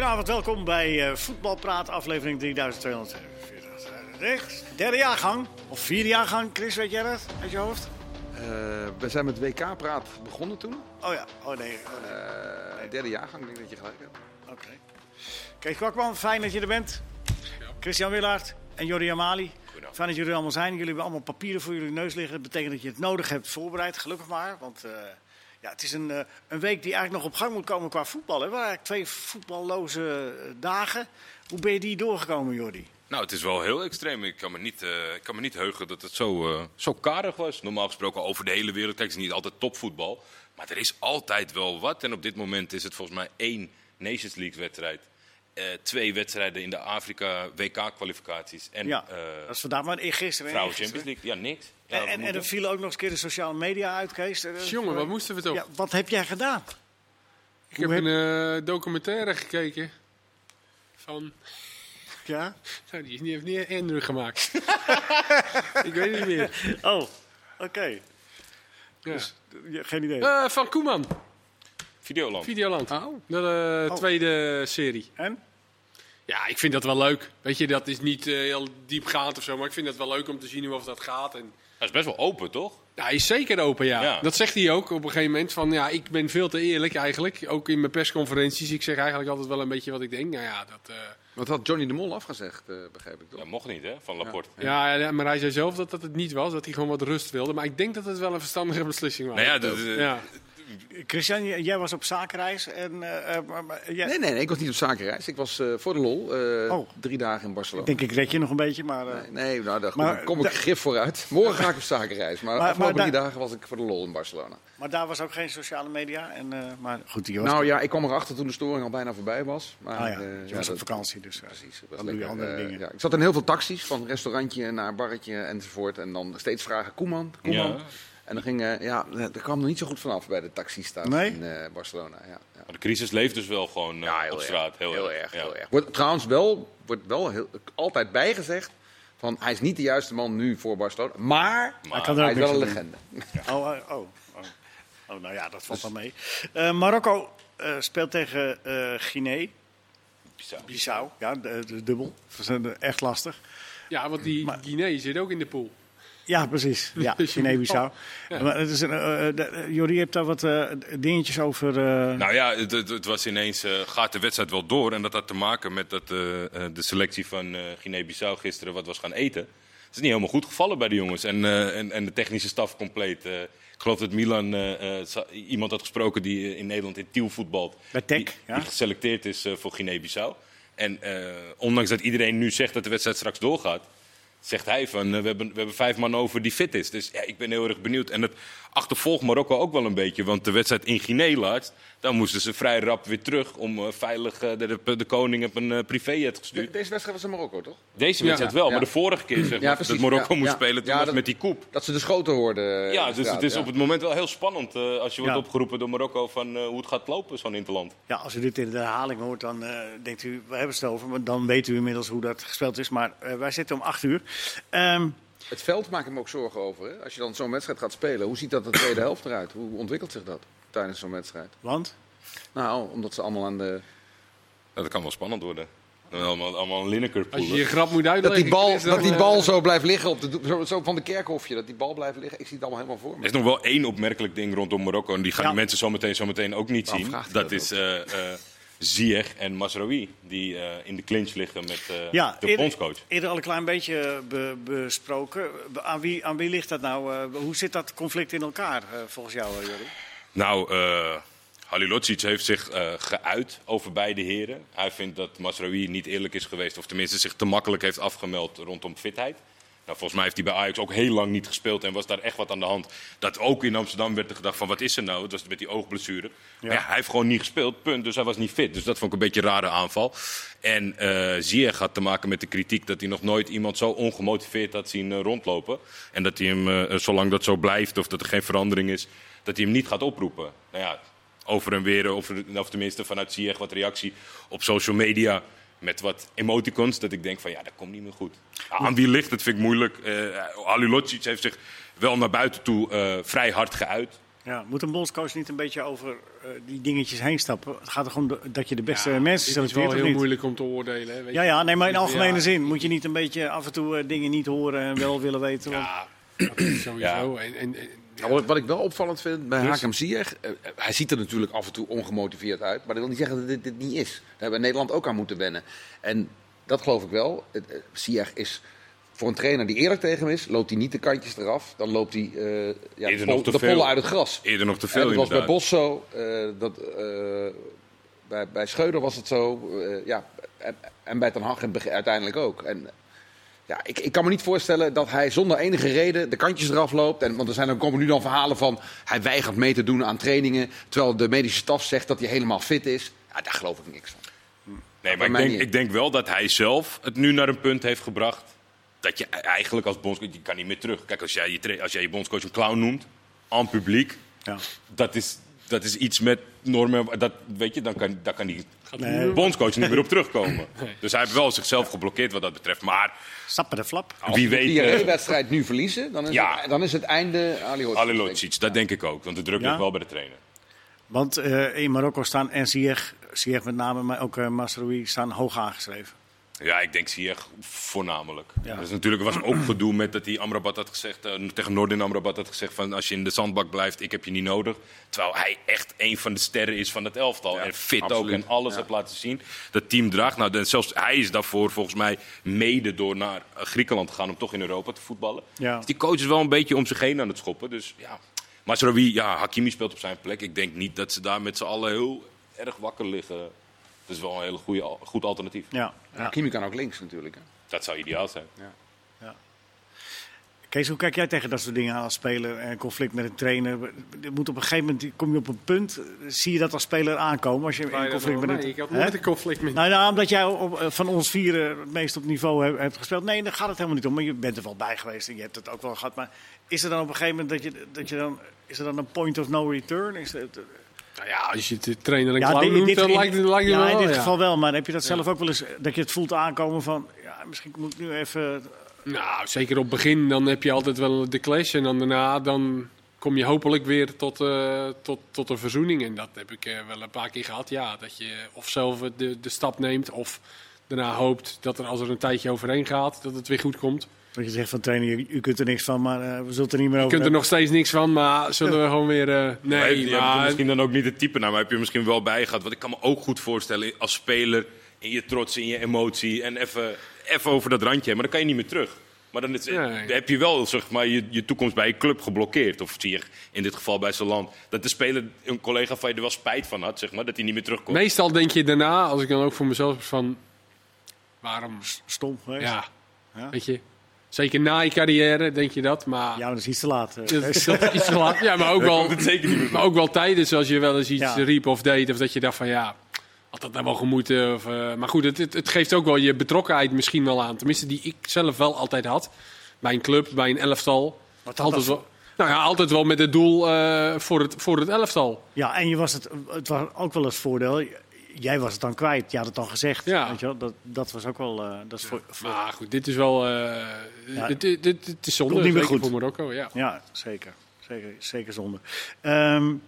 Goedenavond, welkom bij uh, Voetbalpraat, aflevering 3247. Derde jaargang, of vierde jaargang, Chris, weet jij dat uit je hoofd? Uh, we zijn met WK-praat begonnen toen. Oh ja, oh nee. Oh nee. Uh, derde jaargang, denk ik dat je gelijk hebt. Oké. Okay. Kees Kwakman, fijn dat je er bent. Ja. Christian Willaert en Jordi Amali. Fijn dat jullie er allemaal zijn. Jullie hebben allemaal papieren voor jullie neus liggen. Dat betekent dat je het nodig hebt voorbereid, gelukkig maar. Want uh, ja, het is een, uh, een week die eigenlijk nog op gang moet komen qua voetbal. Hè? We waren twee voetballoze dagen. Hoe ben je die doorgekomen, Jordi? Nou, het is wel heel extreem. Ik kan me niet, uh, ik kan me niet heugen dat het zo, uh, zo karig was. Normaal gesproken over de hele wereld. Kijk, het is niet altijd topvoetbal. Maar er is altijd wel wat. En op dit moment is het volgens mij één Nations League wedstrijd. Uh, twee wedstrijden in de Afrika WK-kwalificaties. En, ja, dat is vandaag maar gisteren. Vrouwen Champions League, ja, niks. En en, en er vielen ook nog eens keer de sociale media uit, Kees. Jongen, wat moesten we toch? Ja, wat heb jij gedaan? Ik Hoe heb, heb een documentaire gekeken van... Ja? Nou, die heeft niet indruk gemaakt. ik weet het niet meer. Oh, oké. Ja. Dus, geen idee. Uh, van Koeman. Videoland. Videoland. Oh. De uh, oh. tweede serie. En? Ja, ik vind dat wel leuk. Weet je, dat is niet uh, heel diepgaand of zo, maar ik vind dat wel leuk om te zien hoe of dat gaat. En... Hij is best wel open, toch? Ja, hij is zeker open, ja. ja. Dat zegt hij ook op een gegeven moment. Van, ja, ik ben veel te eerlijk eigenlijk. Ook in mijn persconferenties. Ik zeg eigenlijk altijd wel een beetje wat ik denk. Nou ja, dat... Wat had Johnny de Mol afgezegd, uh, begrijp ik toch? Ja, mocht niet, hè, van Laporte. Ja. Ja, maar hij zei zelf dat dat het niet was, dat hij gewoon wat rust wilde. Maar ik denk dat het wel een verstandige beslissing was. Nou ja, de, de, ja. Christian, jij was op zakenreis. En, uh, jij... nee, nee, nee, ik was niet op zakenreis. Ik was uh, voor de lol oh. drie dagen in Barcelona. Ik denk, ik red je nog een beetje, maar... Nee, nee, nou, daar maar, kom ik gif vooruit. Morgen ga ik op zakenreis. Maar, maar afgelopen maar drie dagen was ik voor de lol in Barcelona. Maar daar was ook geen sociale media? En, maar goed, die nou ja, ik kwam erachter toen de storing al bijna voorbij was. Maar, ah, ja. je was op vakantie, dus precies. Dan doe je andere dingen. Ja. Ik zat in heel veel taxis, van restaurantje naar barretje enzovoort. En dan steeds vragen, Koeman, Koeman. En dan ging, uh, ja, er kwam er niet zo goed vanaf bij de taxistas nee? in uh, Barcelona. Ja, ja. Maar de crisis leeft dus wel gewoon uh, ja, op straat. Heel, heel erg. Heel erg. Wordt trouwens wel, wordt wel heel, altijd bijgezegd van hij is niet de juiste man nu voor Barcelona, maar, maar hij, hij is wel een legende. Oh, oh, oh, oh, oh. nou ja, dat valt dus, wel mee. Marokko speelt tegen Guinea. Bissau. Bissau, ja, de, de dubbel. Dat is echt lastig. Ja, want die maar, Guinea zit ook in de pool. Ja, precies. Ja, Guinea-Bissau. Maar het is een, uh, Jordi heeft daar wat uh, dingetjes over. Uh... Nou ja, het, het, was ineens, gaat de wedstrijd wel door? En dat had te maken met dat de selectie van Guinea-Bissau gisteren wat was gaan eten. Het is niet helemaal goed gevallen bij de jongens. En, en, en de technische staf compleet. ik geloof dat Milan iemand had gesproken die in Nederland in Tiel voetbalt. Bij Tech, die, ja? die geselecteerd is voor Guinea-Bissau. En ondanks dat iedereen nu zegt dat de wedstrijd straks doorgaat zegt hij van uh, we, hebben, we hebben vijf man over die fit is. Dus ja, ik ben heel erg benieuwd. En het achtervolgt Marokko ook wel een beetje. Want de wedstrijd in Guinea laatst, dan moesten ze vrij rap weer terug om uh, veilig uh, de, de, de, koning op een privéjet gestuurd. De, deze wedstrijd was in Marokko, toch? Deze wedstrijd ja. wel, ja. maar de vorige keer zeg maar, dat Marokko moest spelen, toen was dat, met die koep. Dat ze de schoten hoorden. Ja, dus het is op het moment wel heel spannend als je wordt opgeroepen door Marokko van hoe het gaat lopen, zo'n interland. Ja, als u dit in de herhaling hoort, dan denkt u, we hebben het over. Maar dan weet u inmiddels hoe dat gespeeld is. Maar wij zitten om acht uur. Um, het veld maakt me ook zorgen over. Hè? Als je dan zo'n wedstrijd gaat spelen, hoe ziet dat de tweede helft eruit? Hoe ontwikkelt zich dat tijdens zo'n wedstrijd? Want? Nou, omdat ze allemaal aan de. dat kan wel spannend worden. Allemaal, allemaal een Lineker Als je je grap moet uitleggen. Dat die bal, dat die bal zo blijft liggen op de, zo van de kerkhofje. Dat die bal blijft liggen. Ik zie het allemaal helemaal voor me. Er is nog wel één opmerkelijk ding rondom Marokko. En die gaan ja. mensen zometeen, zometeen ook niet zien. Dat, dat is uh, uh, Ziyech en Masraoui, die uh, in de clinch liggen met uh, ja, de eerder, bondscoach. Eerder al een klein beetje be, besproken. Aan wie, aan wie ligt dat nou? Uh, hoe zit dat conflict in elkaar volgens jou, Jori? Nou, Halilocic heeft zich geuit over beide heren. Hij vindt dat Masraoui niet eerlijk is geweest, of tenminste zich te makkelijk heeft afgemeld rondom fitheid. Nou, volgens mij heeft hij bij Ajax ook heel lang niet gespeeld en was daar echt wat aan de hand. Dat ook in Amsterdam werd er gedacht van wat is er nou? Dat was met die oogblessure. Ja. ja. hij heeft gewoon niet gespeeld, punt. Dus hij was niet fit. Dus dat vond ik een beetje een rare aanval. En uh, Ziyech had te maken met de kritiek dat hij nog nooit iemand zo ongemotiveerd had zien uh, rondlopen. En dat hij hem, uh, zolang dat zo blijft of dat er geen verandering is, dat hij hem niet gaat oproepen. Nou ja, over en weer, of, of tenminste vanuit Ziyech wat reactie op social media met wat emoticons. Dat ik denk van ja, dat komt niet meer goed. Aan wie ligt het vind ik moeilijk. Uh, heeft zich wel naar buiten toe uh, vrij hard geuit. Ja, moet een bondscoach niet een beetje over uh, die dingetjes heen stappen? Het gaat er gewoon dat je de beste ja, mensen selecteert. Het is wel heel moeilijk om te oordelen. Hè, weet ja, ja, nee, maar in algemene ja. zin moet je niet een beetje af en toe uh, dingen niet horen en wel willen weten. Ja, sowieso. En, en, wat ik wel opvallend vind bij dus, Hakem Ziyech, uh, hij ziet er natuurlijk af en toe ongemotiveerd uit, maar dat wil niet zeggen dat dit, dit niet is. Daar hebben we in Nederland ook aan moeten wennen. En dat geloof ik wel. Ziyech is voor een trainer die eerlijk tegen hem is, loopt hij niet de kantjes eraf. Dan loopt hij uh, ja, de, pol, de pollen uit het gras. Eerder nog te veel. En dat was bij Bos zo. Uh, dat, uh, bij, bij Scheuder was het zo. ja, en, en, bij Ten Hag uiteindelijk ook. En, ja, ik, ik kan me niet voorstellen dat hij zonder enige reden de kantjes eraf loopt. En, want er, zijn, er komen nu dan verhalen van hij weigert mee te doen aan trainingen. Terwijl de medische staf zegt dat hij helemaal fit is. Ja, daar geloof ik niks van. Nee, maar ik denk, ik denk wel dat hij zelf het nu naar een punt heeft gebracht dat je eigenlijk als bondscoach, je kan niet meer terug. Kijk, als jij je, als jij je bondscoach een clown noemt, aan publiek, ja. dat, is, dat is iets met normen, dat, weet je, dan kan, dan kan die nee. bondscoach niet meer op terugkomen. Dus hij heeft wel zichzelf geblokkeerd wat dat betreft. Maar Sappen de flap. Wie weet, die uh, wedstrijd nu verliezen, dan is, ja. het, dan is het einde Ali dat denk ik ook. Want de druk ligt wel bij de trainer. Want uh, in Marokko staan en Ziyech, Ziyech met name, maar ook uh, Masroui staan hoog aangeschreven. Ja, ik denk Ziyech voornamelijk. Ja. Dus natuurlijk was ook gedoe met dat hij Amrabat had gezegd, uh, tegen Noordin Amrabat had gezegd van als je in de zandbak blijft, ik heb je niet nodig. Terwijl hij echt een van de sterren is van het elftal. en fit ook en alles ja. heeft laten zien. Dat team draagt. Nou, zelfs hij is daarvoor volgens mij mede door naar Griekenland te gaan om toch in Europa te voetballen. Dus die coach is wel een beetje om zich heen aan het schoppen. Dus ja. Maar Sarawi, ja, Hakimi speelt op zijn plek. Ik denk niet dat ze daar met z'n allen heel erg wakker liggen dat is wel een hele goede, goed alternatief. Ja. ja. Kimi kan ook links natuurlijk. Hè? Dat zou ideaal zijn. Ja. ja. Kees, hoe kijk jij tegen dat soort dingen aan als speler en conflict met een trainer? moet op een gegeven moment kom je op een punt, zie je dat als speler aankomen als je in conflict met een. Ik had nooit een conflict met. Nou ja, omdat jij op, van ons vieren het meest op niveau hebt, gespeeld. Nee, daar gaat het helemaal niet om. Maar je bent er wel bij geweest en je hebt het ook wel gehad. Maar is er dan op een gegeven moment dat je, dat je dan is er dan een point of no return? Is het, nou ja, als je het trainer een ja, clown noemt, dan lijkt het, lijkt ja, wel. in dit geval wel. Maar heb je dat zelf ook wel eens, dat je het voelt aankomen van... Ja, misschien moet ik nu even... Nou, zeker op het begin, dan heb je altijd wel de clash. En dan daarna, dan kom je hopelijk weer tot, uh, tot, tot een verzoening. En dat heb ik uh, wel een paar keer gehad, ja. Dat je of zelf de, de stap neemt, of daarna hoopt dat er als er een tijdje overheen gaat, dat het weer goed komt. Dat je zegt van trainer, u, kunt er niks van, maar uh, we zullen er niet meer over. Je kunt er nog steeds niks van, maar zullen we gewoon weer. Uh, nee, je maar... misschien dan ook niet het type naar, maar heb je misschien wel bij gehad. Wat ik kan me ook goed voorstellen als speler in je trots, in je emotie en even, even over dat randje, maar dan kan je niet meer terug. Maar dan, is, heb je wel zeg maar, je, je toekomst bij je club geblokkeerd. Of zie je in dit geval bij zijn land. Dat de speler, een collega van je er wel spijt van had, zeg maar, dat hij niet meer terugkomt. Meestal denk je daarna, als ik dan ook voor mezelf van. Waarom? Stom geweest. Ja. ja. Weet je, Zeker na je carrière, denk je dat. Maar... Ja, dat is iets te laat. Dat is iets te laat. Ja, maar ook, wel, maar ook wel tijdens als je wel eens iets riep of deed. Of dat je dacht van ja, had dat nou wel gemoeten. Of, uh, maar goed, het, het, het, geeft ook wel je betrokkenheid misschien wel aan. Tenminste, die ik zelf wel altijd had. Bij een club, bij een elftal. Wat altijd wel, nou ja, altijd wel met het doel uh, voor, het, voor het elftal. Ja, en je was het, het was ook wel eens voordeel jij was het dan kwijt. Je had het dan gezegd. Ja. Weet je wel? Dat, dat was ook wel. Uh, dat is voor, Maar goed, dit is wel. Uh, ja, dit, dit, dit, is zonde. Niet meer goed voor Marokko. Ja, ja zeker. Zeker, zeker zonde. Um,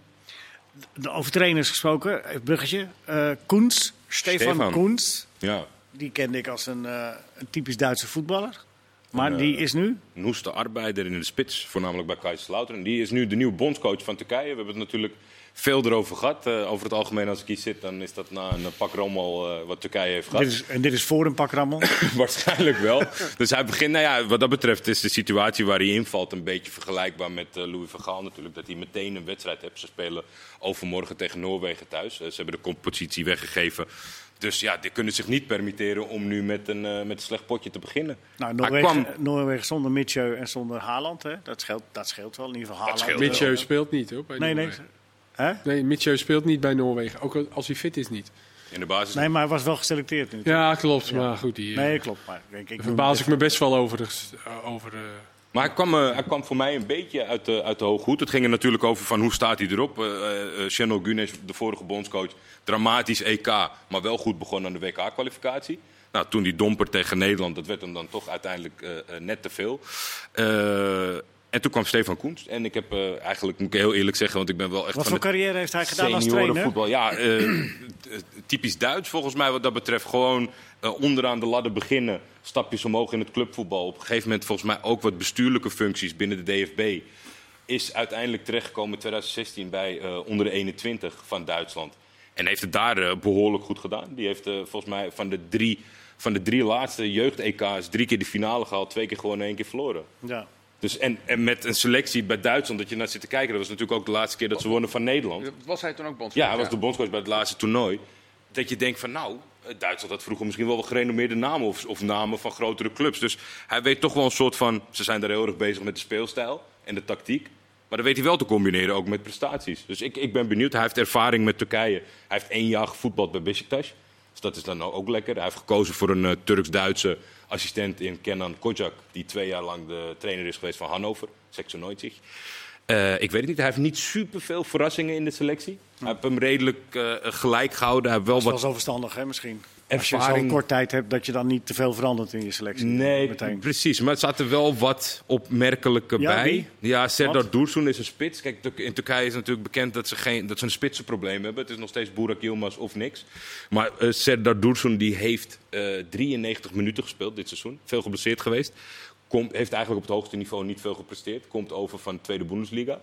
de, over trainers gesproken, bruggetje. Uh, Koens, Stefan, Stefan Koens. Ja. Die kende ik als een, uh, een typisch Duitse voetballer. Maar en, die is nu? Noeste arbeider in de spits, voornamelijk bij Kaiserslautern. Die is nu de nieuwe bondscoach van Turkije. We hebben het natuurlijk veel erover gehad. Uh, over het algemeen, als ik hier zit, dan is dat na een pak rommel uh, wat Turkije heeft gehad. Dit is, en dit is voor een pak rommel? Waarschijnlijk wel. dus hij begint, nou ja, wat dat betreft is de situatie waar hij invalt een beetje vergelijkbaar met uh, Louis van Gaal natuurlijk. Dat hij meteen een wedstrijd heeft. Ze spelen overmorgen tegen Noorwegen thuis. ze hebben de compositie weggegeven. Dus ja, die kunnen zich niet permitteren om nu met een, met een slecht potje te beginnen. Nou, Noorwegen, kwam... Noorwegen zonder Mitchell en zonder Haaland, hè? Dat, scheelt, dat scheelt wel. In ieder geval Haaland. Mitchell speelt niet hoor. Bij nee, nee. Hè? Nee, Mitchell speelt niet bij Noorwegen. Ook als hij fit is niet. In de basis? Nee, maar hij was wel geselecteerd nu. Ja, klopt. Maar goed, die, nee, klopt. Maar ik, ik verbaas ik me best wel over. De, over uh... Maar hij kwam, uh, hij kwam voor mij een beetje uit de, uit de hooghoed. Het ging er natuurlijk over van hoe staat hij erop. Uh, uh Channel Gunes, de vorige bondscoach, dramatisch EK, maar wel goed begonnen aan de WK-kwalificatie. Nou, toen die domper tegen Nederland, dat werd hem dan toch uiteindelijk net te veel. En toen kwam Stefan Koens. En ik heb uh, eigenlijk, moet ik heel eerlijk zeggen, want ik ben wel echt. Wat voor carrière heeft hij gedaan als trainer? Voetbal. Ja, uh, typisch Duits volgens mij wat dat betreft. Gewoon uh, onderaan de ladder beginnen. Stapjes omhoog in het clubvoetbal. Op een gegeven moment volgens mij ook wat bestuurlijke functies binnen de DFB. Is uiteindelijk terechtgekomen in 2016 bij onder de 21 van Duitsland. En heeft het daar behoorlijk goed gedaan. Die heeft volgens mij van de drie van de drie laatste jeugd-EK's drie keer de finale gehaald, twee keer gewoon één keer verloren. Ja. Dus en, en met een selectie bij Duitsland, dat je naar zit te kijken, dat was natuurlijk ook de laatste keer dat ze wonnen van Nederland. Was hij toen ook bondscoach? Ja, hij was de bondscoach bij het laatste toernooi. Dat je denkt van nou, Duitsland had vroeger misschien wel wat gerenommeerde namen of, of namen van grotere clubs. Dus hij weet toch wel een soort van, ze zijn daar heel erg bezig met de speelstijl en de tactiek. Maar dat weet hij wel te combineren, ook met prestaties. Dus ik, ik ben benieuwd. Hij heeft ervaring met Turkije. Hij heeft één jaar gevoetbald bij Besiktas. Dus dat is dan ook lekker. Hij heeft gekozen voor een uh, Turks-Duitse assistent in Kenan Kocak, die twee jaar lang de trainer is geweest van Hannover, 96. Uh, ik weet het niet, hij heeft niet superveel verrassingen in de selectie. Hij heeft hem redelijk uh, gelijk gehouden. Hij heeft wel dat is wel zo verstandig, hè, misschien. Als je zo'n kort tijd hebt, dat je dan niet te veel verandert in je selectie. Nee, meteen. precies. Maar er zaten wel wat opmerkelijke Ja, bij. wie? Ja, Serdar? Dursun is een spits. Kijk, in Turkije is natuurlijk bekend dat ze, geen, dat ze een spitsenprobleem hebben. Het is nog steeds Burak Yilmaz of niks. Maar eh Serdar Dursun die heeft eh 93 minuten gespeeld dit seizoen. Veel geblesseerd geweest. Komt, heeft eigenlijk op het hoogste niveau niet veel gepresteerd. Komt over van de Tweede Bundesliga.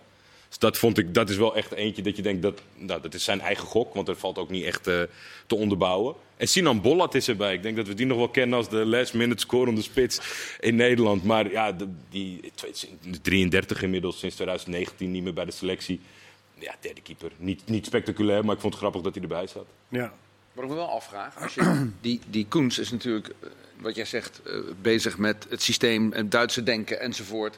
Dus dat vond ik, dat is wel echt eentje dat je denkt, dat, nou, dat is zijn eigen gok. Want er valt ook niet echt eh, te onderbouwen. En Sinan Bollat is erbij. Ik denk dat we die nog wel kennen als de last minute scorende spits in Nederland. Maar ja, de- die 33 inmiddels, sinds 2019 niet meer bij de selectie. Ja, derde keeper. Niet, niet spectaculair, maar ik vond het grappig dat hij erbij zat. Ja. Wat ik me wel afvraag, als je, die, die Koens is natuurlijk, eh, wat jij zegt, eh, bezig met het systeem, het Duitse denken enzovoort.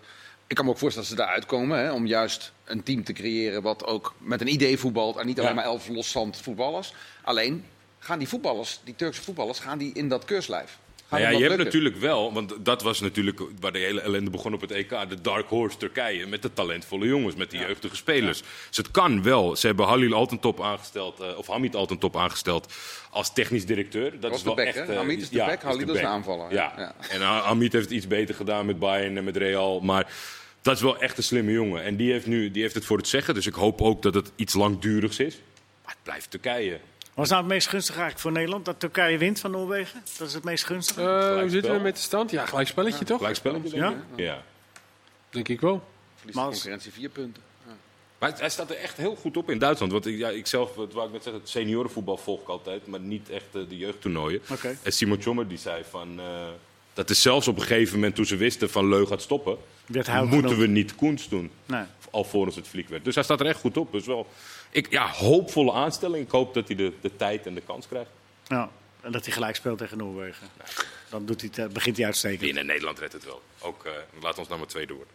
Ik kan me ook voorstellen dat ze daaruit komen, hè, om juist een team te creëren wat ook met een idee voetbalt en niet alleen Ja. maar elf losstand voetballers. Alleen gaan die voetballers, die Turkse voetballers, gaan die in dat keurslijf. Nou ja, die je hebt natuurlijk wel, want dat was natuurlijk waar de hele ellende begon op het EK, de Dark Horse Turkije. Met de talentvolle jongens, met de jeugdige spelers. Dus het kan wel. Ze hebben Halil Altentop aangesteld, eh, of Hamid Altentop aangesteld als technisch directeur. Dat, was is de wel back, echt. hè? eh, Hamid is de ja, back, Halil is de aanvaller, Ja. ja. En Ha- Hamid heeft het iets beter gedaan met Bayern en met Real. Maar dat is wel echt een slimme jongen. En die heeft, nu, die heeft het voor het zeggen. Dus ik hoop ook dat het iets langdurigs is. Maar het blijft Turkije. Was nou het meest gunstig eigenlijk voor Nederland? Dat Turkije wint van Noorwegen? Dat is het meest gunstige? Eh, hoe zitten we met de stand? Ja, gelijk spelletje toch? Gelijkspelletje, denk Ja? Ja. Denk ik wel. Verliest Maar de concurrentie vier punten. Ja. Maar hij staat er echt heel goed op in Duitsland. Want ik, ja, ik zelf, wat wou ik net zeggen, het seniorenvoetbal volg ik altijd, maar niet echt eh, de jeugdtoernooien. Oké. En Simon Tjommer die zei van, eh, dat is zelfs op een gegeven moment toen ze wisten van Leu gaat stoppen, moeten we niet Koens doen. Nee. Alvorens het fliek werd. Dus hij staat er echt goed op. Dus wel, ik, ja, hoopvolle aanstelling. Ik hoop dat hij de, de tijd en de kans krijgt. Ja. En dat hij gelijk speelt tegen Noorwegen. Dan doet hij eh, begint hij uitstekend. Binnen Nederland redt het wel. Ook, eh, laat ons nou maar tweede worden.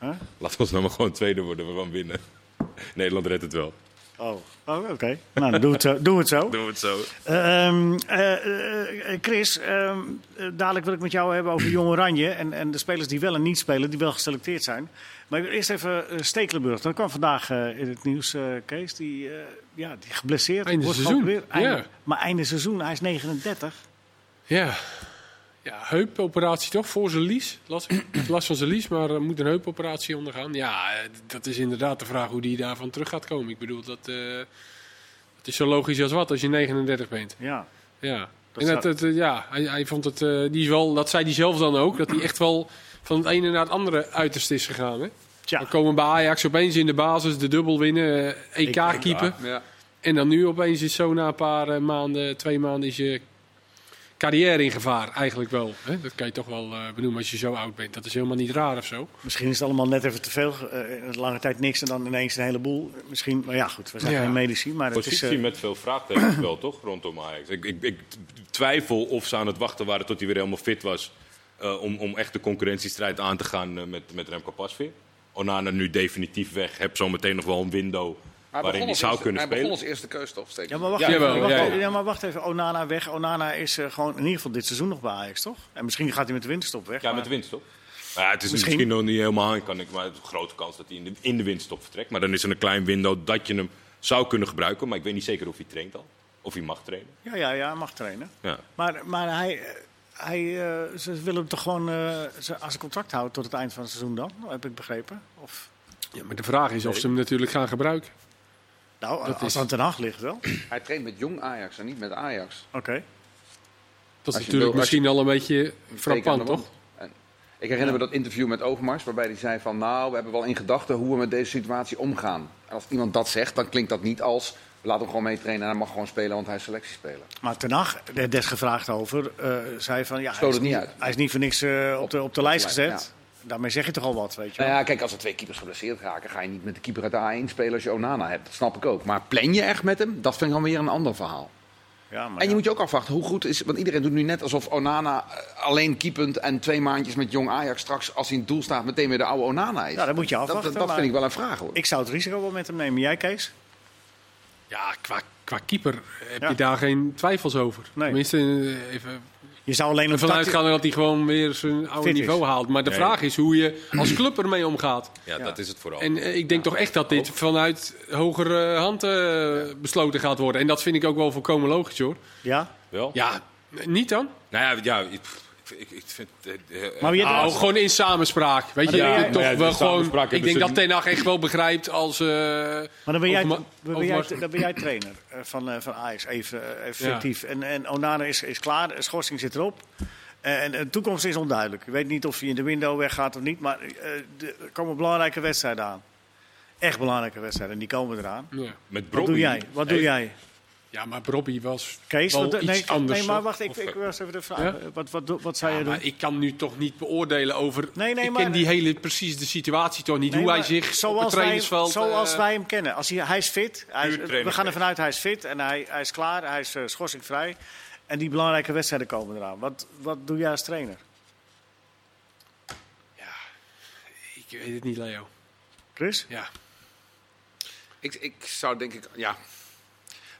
Huh? Laat ons nou maar gewoon tweede worden. We gaan winnen. Nederland redt het wel. Oh, oh oké. Nou, dan doen we het zo. Doen we het zo. Doen we het zo. Ehm, eh, eh, eh, Chris, ehm, eh, dadelijk wil ik met jou hebben over Jong Oranje en, en de spelers die wel en niet spelen, die wel geselecteerd zijn. Maar ik wil eerst even Stekelenburg. Dat kwam vandaag in het nieuws, eh, Kees. Die, eh, ja, die geblesseerd. Einde wordt seizoen. Einde- ja. Maar einde seizoen, hij is 39. Ja. Ja, heupoperatie toch voor zijn lies. Last, last van zijn lies, maar eh, moet een heupoperatie ondergaan. Ja, eh, dat is inderdaad de vraag hoe die daarvan terug gaat komen. Ik bedoel, dat, eh, het is zo logisch als wat als je 39 bent. Ja. Ja. Dat en dat, ja, hij, hij vond het, eh, die is wel, dat zei hij zelf dan ook, dat hij echt wel van het ene naar het andere uiterste is gegaan. Hè? Tja, Dan komen bij Ajax opeens in de basis de dubbel winnen, EK keeper. Ja. En dan nu opeens is zo na een paar maanden, twee maanden, is je carrière in gevaar. Eigenlijk wel. Hè? Dat kan je toch wel eh, benoemen als je zo oud bent. Dat is helemaal niet raar of zo. misschien is het allemaal net even te veel. eh, lange tijd niks en dan ineens een heleboel. Misschien, maar ja goed, we zijn Ja. geen medici. Maar het is, Positie eh, met veel vraagtekens wel, toch? Rondom Ajax. Ik, ik, ik twijfel of ze aan het wachten waren tot hij weer helemaal fit was. eh, om, om echt de concurrentiestrijd aan te gaan met, met Remco Pasveer. Onana nu definitief weg. Heb zometeen nog wel een window waarin hij zou eerste- kunnen hij begon spelen. als eerste keus toch? Steek. Ja, maar wacht, Ja, even, jawel, wacht, ja, even, ja. ja, maar wacht even. Onana weg. Onana is eh, gewoon in ieder geval dit seizoen nog bij Ajax, toch? En misschien gaat hij met de winterstop weg. Ja, maar- met de? Nou ja, het is Misschien- misschien, nog niet helemaal, kan ik, maar het is een grote kans dat hij in de, in de winststop vertrekt. Maar dan is er een klein window dat je hem zou kunnen gebruiken. Maar ik weet niet zeker of hij traint al. Of hij mag trainen. Ja, ja, ja, hij mag trainen. Ja. Maar, maar hij, eh, hij, eh, ze willen hem toch gewoon uh, aan zijn contract houden tot het eind van het seizoen dan? Heb ik begrepen. Of... Ja, maar de vraag is of ze hem natuurlijk gaan gebruiken. Nou, dat als is... het aan Ten ligt wel. Hij traint met jong Ajax en niet met Ajax. Oké. Dat is natuurlijk misschien al een beetje frappant, toch? Ik herinner me dat interview met Overmars, waarbij hij zei van... nou, we hebben wel in gedachten hoe we met deze situatie omgaan. En als iemand dat zegt, dan klinkt dat niet als... we laten hem gewoon meetrainen en hij mag gewoon spelen, want hij is selectiespeler. Maar Ten Hag, er des gevraagd over, uh, zei van... ja, hij is, niet, uit. hij is niet voor niks uh, op, de, op de lijst gezet. Daarmee zeg je toch al wat, weet je Nou ja, kijk, als er twee keepers geblesseerd raken... ga je niet met de keeper uit de A1 spelen als je Onana hebt. Dat snap ik ook. Maar plan je echt met hem? Dat vind ik dan weer een ander verhaal. Ja, maar en je moet je ook afwachten hoe goed is. Want iedereen doet nu net alsof Onana eh, alleen keepend en twee maandjes met jong Ajax straks als hij in het doel staat meteen weer de oude Onana is. Ja, dat moet je afwachten. Dat, dat vind ik wel een vraag hoor. Ik zou het risico wel met hem nemen. Jij Kees? Ja, qua, qua keeper heb je daar geen twijfels over. Nee. Tenminste, eh, even je zou alleen ervan uitgaan dat hij gewoon weer zijn oude niveau haalt. Maar de vraag is hoe je als club ermee omgaat. Ja, dat is het vooral. En uh, ik denk toch echt dat dit vanuit hogere hand uh, besloten gaat worden. En dat vind ik ook wel volkomen logisch hoor. Ja? Wel? Ja, niet dan? Nou ja, ja ik, ik vind, uh, maar oh, gewoon in samenspraak. Weet je, ja, toch wel gewoon. Ik denk dat Ten Hag echt wel begrijpt als. Uh, maar dan ben jij, dan ben jij, dan ben jij trainer van, uh, van Ajax, even effectief. En, en Onana is, is klaar, de schorsing zit erop. En de toekomst is onduidelijk. Ik weet niet of hij in de window weggaat of niet, maar er komen belangrijke wedstrijden aan. Echt belangrijke wedstrijden, en die komen eraan. Ja. Met Wat doe jij? Wat doe jij? Ja, maar Robbie was Kees, wel wat, nee, anders. Nee, maar wacht, ik, ik was even de vraag. Ja? Wat, wat, wat zou ja, je doen? ik kan nu toch niet beoordelen over... Nee, nee, ik ken die hele, precies de situatie toch niet. hoe hij zich zoals op het trainingsveld... Wij, zoals uh, wij hem kennen. Als hij, hij is fit. Hij we gaan ervan uit hij is fit en hij, hij is klaar. Hij is uh, schorsingvrij. En die belangrijke wedstrijden komen eraan. Wat, wat doe jij als trainer? Ja, ik weet het niet, Leo. Chris? Ja. Ik, ik zou denk ik... Ja,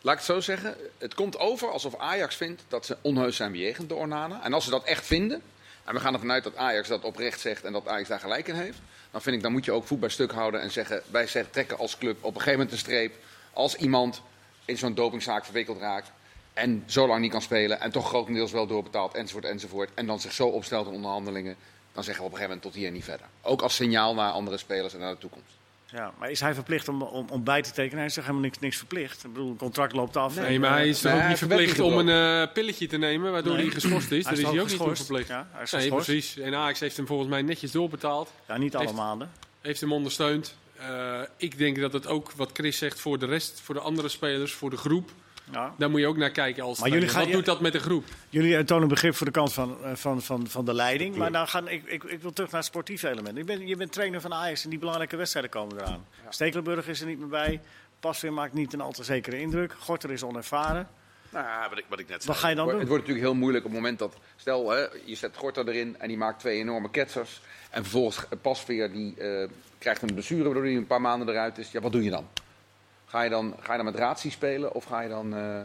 Laat ik het zo zeggen. Het komt over alsof Ajax vindt dat ze onheus zijn bejegend door Ornana. En als ze dat echt vinden, en we gaan ervan uit dat Ajax dat oprecht zegt en dat Ajax daar gelijk in heeft. Dan vind ik, dan moet je ook voet bij stuk houden en zeggen, wij trekken als club op een gegeven moment een streep. Als iemand in zo'n dopingzaak verwikkeld raakt en zo lang niet kan spelen en toch grotendeels wel doorbetaald enzovoort enzovoort. En dan zich zo opstelt in onderhandelingen, dan zeggen we op een gegeven moment tot hier niet verder. Ook als signaal naar andere spelers en naar de toekomst. Ja, maar is hij verplicht om, om, om bij te tekenen? Hij is toch helemaal niks, niks verplicht? Ik bedoel, een contract loopt af. Nee, maar hij is toch ook niet verplicht om een uh, pilletje te nemen, waardoor hij geschorst is? Daar is, hij ook niet toe verplicht. Ja, hij is nee, precies. En Ajax heeft hem volgens mij netjes doorbetaald. Ja, niet alle maanden. Heeft hem ondersteund. Uh, ik denk dat het ook, wat Chris zegt, voor de rest, voor de andere spelers, voor de groep... Ja. Daar moet je ook naar kijken als maar jullie gaan, Wat doet dat met de groep? Jullie tonen begrip voor de kant van, eh, van, van, van de leiding. Maar dan gaan, ik, ik, ik wil terug naar het sportieve element. Je bent, je bent trainer van Ajax en die belangrijke wedstrijden komen eraan. Ja. Stekelenburg is er niet meer bij. Pasveer maakt niet een al te zekere indruk. Gorter is onervaren. Nou, wat ik, wat ik net zei. Wat ga je dan doen? Het wordt natuurlijk heel moeilijk op het moment dat... Stel, hè, je zet Gorter erin en die maakt twee enorme ketsers. En vervolgens Pasveer die, uh, krijgt een blessure waardoor hij een paar maanden eruit is. Ja, wat doe je dan? Ga je dan, ga je dan met Ratie spelen of ga je dan... Uh,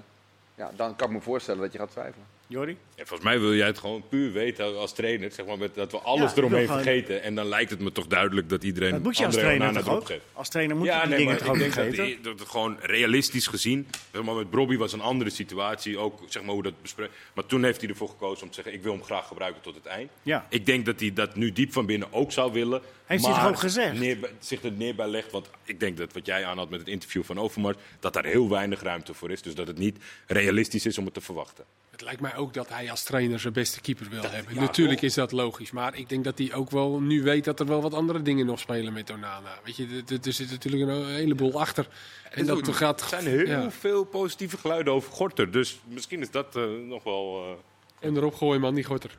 ja, dan kan ik me voorstellen dat je gaat twijfelen. Jordi? Ja, volgens mij wil jij het gewoon puur weten als trainer. Zeg maar, met, dat we alles ja, eromheen vergeten. En dan lijkt het me toch duidelijk dat iedereen dat moet je als trainer toch ook? Als trainer moet je die nee, dingen toch ook vergeten? Dat, dat, gewoon realistisch gezien. Zeg maar, met Bobby was een andere situatie. Ook zeg maar, hoe dat bespreekt. Maar toen heeft hij ervoor gekozen om te zeggen: ik wil hem graag gebruiken tot het eind. Ja. Ik denk dat hij dat nu diep van binnen ook zou willen. Heeft hij het ook gezegd? Neer, zich er neerbij legt. Want ik denk dat wat jij aan had met het interview van Overmars. dat daar heel weinig ruimte voor is. Dus dat het niet realistisch is om het te verwachten. Het lijkt mij ook dat hij als trainer zijn beste keeper wil hebben. Natuurlijk is dat logisch, maar ik denk dat hij ook wel nu weet dat er wel wat andere dingen nog spelen met Onana. Weet je, er zit natuurlijk een heleboel achter. En, dat gaat, er zijn heel veel positieve geluiden over Gorter, dus misschien is dat uh, nog wel... Uh... En erop gooien man, die Gorter.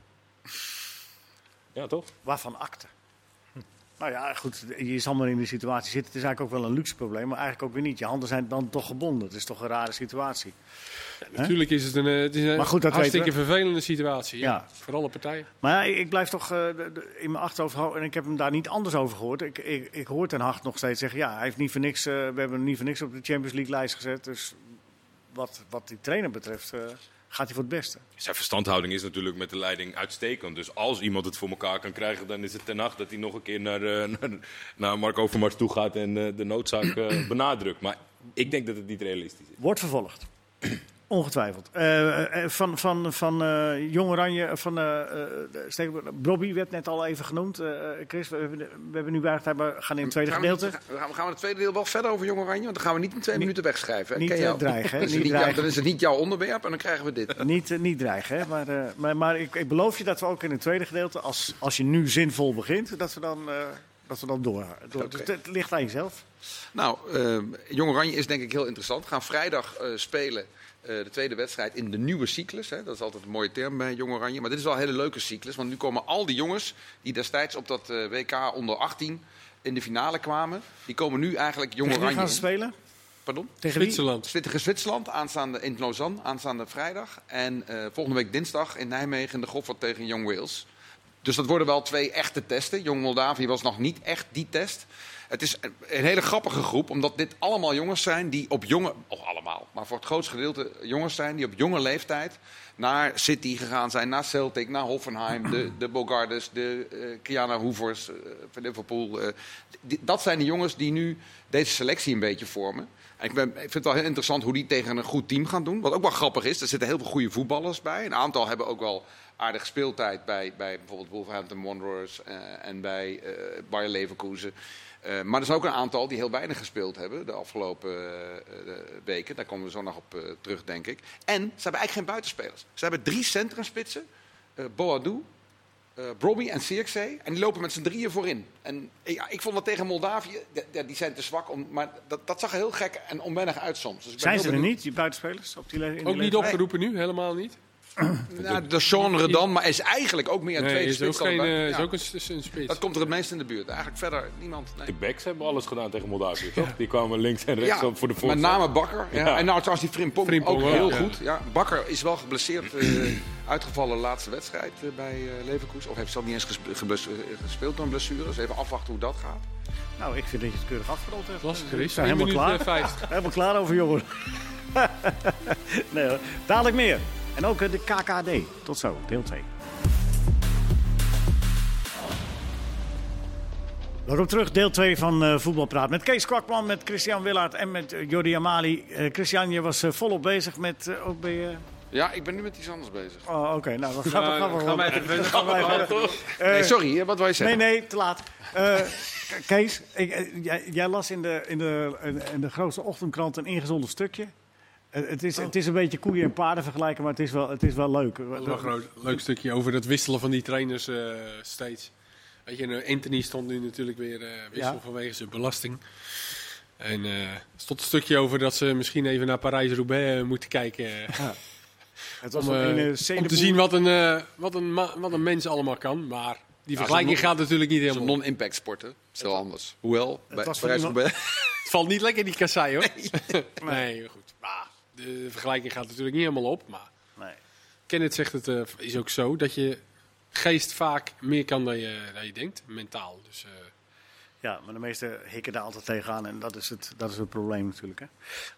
Ja, toch? Waarvan akte? Nou ja, goed, je zal maar in die situatie zitten. Het is eigenlijk ook wel een luxe probleem, maar eigenlijk ook weer niet. Je handen zijn dan toch gebonden. Het is toch een rare situatie. natuurlijk is het een, eh, het is een goed, hartstikke vervelende situatie. Ja. Voor alle partijen. Maar ja, ik blijf toch uh, in mijn achterhoofd en ik heb hem daar niet anders over gehoord. Ik, ik, ik hoor Ten Hag nog steeds zeggen, ja, hij heeft niet voor niks, uh, we hebben hem niet voor niks op de Champions League lijst gezet. Dus wat, wat die trainer betreft gaat hij voor het beste. Zijn verstandhouding is natuurlijk met de leiding uitstekend. Dus als iemand het voor elkaar kan krijgen, dan is het ten nacht dat hij nog een keer naar, uh, naar, naar Mark Overmars toe gaat en uh, de noodzaak uh, benadrukt. Maar ik denk dat het niet realistisch is. Wordt vervolgd. Ongetwijfeld. Uh, van van, van uh, Jong Oranje, van uh, Bobby werd net al even genoemd. Chris, we, hebben, we hebben nu eigenlijk we gaan in het tweede gaan gedeelte. We, gaan, we gaan het tweede deel wel verder over Jong Oranje, want dan gaan we niet in twee minuten wegschrijven. Niet dreigen, hè? niet dreigen. dan is het niet jouw onderwerp en dan krijgen we dit. niet, niet dreigen, hè? Maar, maar, maar ik, ik, beloof je dat we ook in het tweede gedeelte, als, als je nu zinvol begint, dat we dan, dat we dan door. door. Okay. Dus het ligt aan jezelf. Nou, uh, Jong Oranje is denk ik heel interessant. We gaan vrijdag uh, spelen de tweede wedstrijd in de nieuwe cyclus. Hè. Dat is altijd een mooie term bij Jong Oranje. Maar dit is wel een hele leuke cyclus. Want nu komen al die jongens die destijds op dat WK onder 18 in de finale kwamen. Die komen nu eigenlijk Jong Oranje. gaan ze spelen? Pardon? Tegen Zwitserland. Tegen Zwitserland aanstaande in Lausanne aanstaande vrijdag. En volgende week dinsdag in Nijmegen de Goffert tegen Jong Wales. Dus dat worden wel twee echte testen. Jong Moldavië was nog niet echt die test. Het is een hele grappige groep, omdat dit allemaal jongens zijn die op jonge, of allemaal, maar voor het grootste gedeelte jongens zijn die op jonge leeftijd naar City gegaan zijn, naar Celtic, naar Hoffenheim, de, de Bogardes, de uh, Kiana Hoevers uh, van Liverpool. Die, dat zijn de jongens die nu deze selectie een beetje vormen. En ik, vind het wel heel interessant hoe die tegen een goed team gaan doen. Wat ook wel grappig is, er zitten heel veel goede voetballers bij. Een aantal hebben ook wel aardige speeltijd bij, bij bijvoorbeeld Wolverhampton Wanderers en bij Bayer Leverkusen. Uh, maar er zijn ook een aantal die heel weinig gespeeld hebben de afgelopen uh, weken. Daar komen we zo nog op uh, terug, denk ik. En ze hebben eigenlijk geen buitenspelers. Ze hebben drie centrumspitsen. Boadou, Brobby en Sirkzee. En die lopen met z'n drieën voorin. En ja, ik vond dat tegen Moldavië, die zijn te zwak. Om, maar dat, dat zag er heel gek en onwennig uit soms. Dus zijn ze er niet, die buitenspelers? Op die in ook niet opgeroepen nu, helemaal niet? Nou, de genre dan, maar is eigenlijk ook meer een nee, tweede is spits. Ook geen, dan, uh, ja. is ook een, een spits. Dat komt er het meest in de buurt. Eigenlijk verder niemand. Nee. De backs hebben alles gedaan tegen Moldavië, toch? Die kwamen links en rechts ja, op voor de Met voorzet. name Bakker. Ja. Ja. En nou trouwens die Frimpong, Frimpong ook wel, heel ja. goed. Ja. Bakker is wel geblesseerd uh, uitgevallen laatste wedstrijd uh, bij uh, Leverkusen. Of heeft zelf niet eens gespe gespeeld door een blessure. Dus even afwachten hoe dat gaat. Nou, ik vind dat je het keurig afgerond hebt. Lastig is. zijn helemaal klaar. helemaal klaar over jongen. nee hoor. Dadelijk meer. En ook de KKD. Tot zo, deel 2. Welkom terug, deel 2 van uh, Voetbalpraat. Met Kees Kwakman, met Christian Willaert en met uh, Jordi Amali. Uh, Christian, je was volop bezig met... ook bij, ja, ik ben nu met iets anders bezig. Oh, oké. Okay. Nou, we gaan, ja, gaan, we gaan. Gaan wij verder. nee, sorry, wat wil je zeggen? Nee, nee, te laat. Kees, ik, jij, jij, las in de, in, de, in de grootste ochtendkrant een ingezonden stukje. Het is, het is een beetje koeien en paarden vergelijken, maar het is wel, het is wel leuk. Dat een groot, leuk stukje over het wisselen van die trainers uh, steeds. Weet je, Anthony stond nu natuurlijk weer uh, wissel ja. vanwege zijn belasting. En uh, er stond een stukje over dat ze misschien even naar Parijs-Roubaix moeten kijken. Ja. Het was om, een, om te zien wat een, wat, een wat een mens allemaal kan. Maar die vergelijking gaat natuurlijk niet helemaal. Het is een non-impact sport, hè? Het is heel anders. Hoewel, bij Parijs-Roubaix... het valt niet lekker in die kassei, hoor. Nee, nee goed. De vergelijking gaat natuurlijk niet helemaal op. Maar nee. Kenneth zegt het uh, is ook zo dat je geest vaak meer kan dan je, dan je denkt, mentaal. Dus, uh, ja, maar de meesten hikken daar altijd tegenaan en dat is het, dat is het probleem natuurlijk. Hè.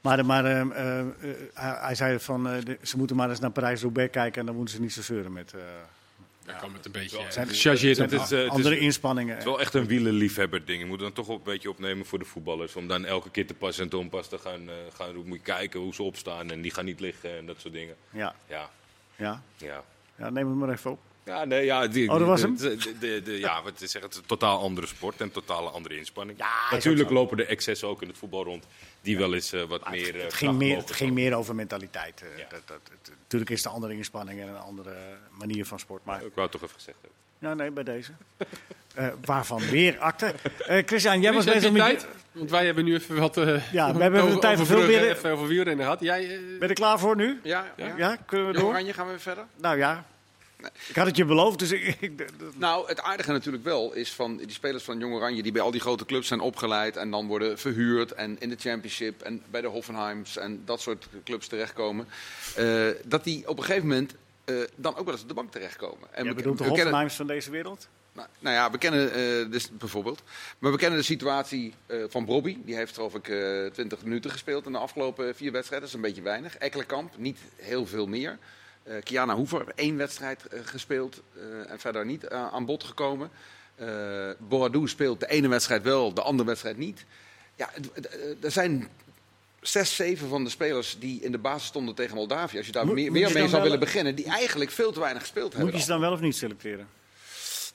Maar, maar uh, hij, hij, zei van ze moeten maar eens naar Parijs-Roubaix kijken en dan moeten ze niet zo zeuren met. Ja, kan het een beetje het zijn, gechargeerd het, het, het, andere inspanningen. Het is wel echt een wielenliefhebber ding. Je moet dan toch een beetje opnemen voor de voetballers. Om dan elke keer te pas en te onpas te gaan, uh, gaan moet je kijken hoe ze opstaan. En die gaan niet liggen en dat soort dingen. Ja. Ja. Ja. Ja. ja neem het maar even op. Ja, nee, ja, die, oh, dat was hem? De, de, de, de, ja, wat is het is een totaal andere sport en een totale andere inspanning. Ja, Natuurlijk lopen er excessen ook in het voetbal rond. Die wel eens uh, wat maar meer. Het, het, ging meer, het ging meer over mentaliteit. Uh, ja. dat, dat, het, natuurlijk is het een andere inspanning en een andere manier van sport. Maar... Ik wou het toch even gezegd hebben. Ja, nee, bij deze. uh, waarvan weer akte. Uh, Christian, jij Chris, was bezig met... tijd? Want wij hebben nu even wat... Uh, ja, we hebben over, tijd voor veel meer... Even over wielrennen gehad. Jij, ben je er klaar voor nu? Ja. Ja, ja kunnen we door? Oranje gaan we weer verder? Nou ja. Nee. Ik had het je beloofd, dus ik, ik, Nou, het aardige natuurlijk wel is van die spelers van Jong Oranje... die bij al die grote clubs zijn opgeleid en dan worden verhuurd... en in de Championship en bij de Hoffenheims en dat soort clubs terechtkomen... Uh, dat die op een gegeven moment uh, dan ook wel eens op de bank terechtkomen. En Jij we, bedoelt de Hoffenheims van deze wereld? Nou, nou ja, we kennen uh, dus bijvoorbeeld. Maar we kennen de situatie uh, van Brobby. Die heeft geloof ik uh, 20 minuten gespeeld in de afgelopen vier wedstrijden. Dat is een beetje weinig. Ekkelenkamp, niet heel veel meer. Uh, Kiana Hoever, één wedstrijd gespeeld en verder niet aan bod gekomen. Boadou speelt de ene wedstrijd wel, de andere wedstrijd niet. Ja, er zijn zes, zeven van de spelers die in de basis stonden tegen Moldavië, als je daar meer, meer mee zou willen beginnen, die eigenlijk veel te weinig gespeeld hebben. Moet je ze dan wel of niet selecteren?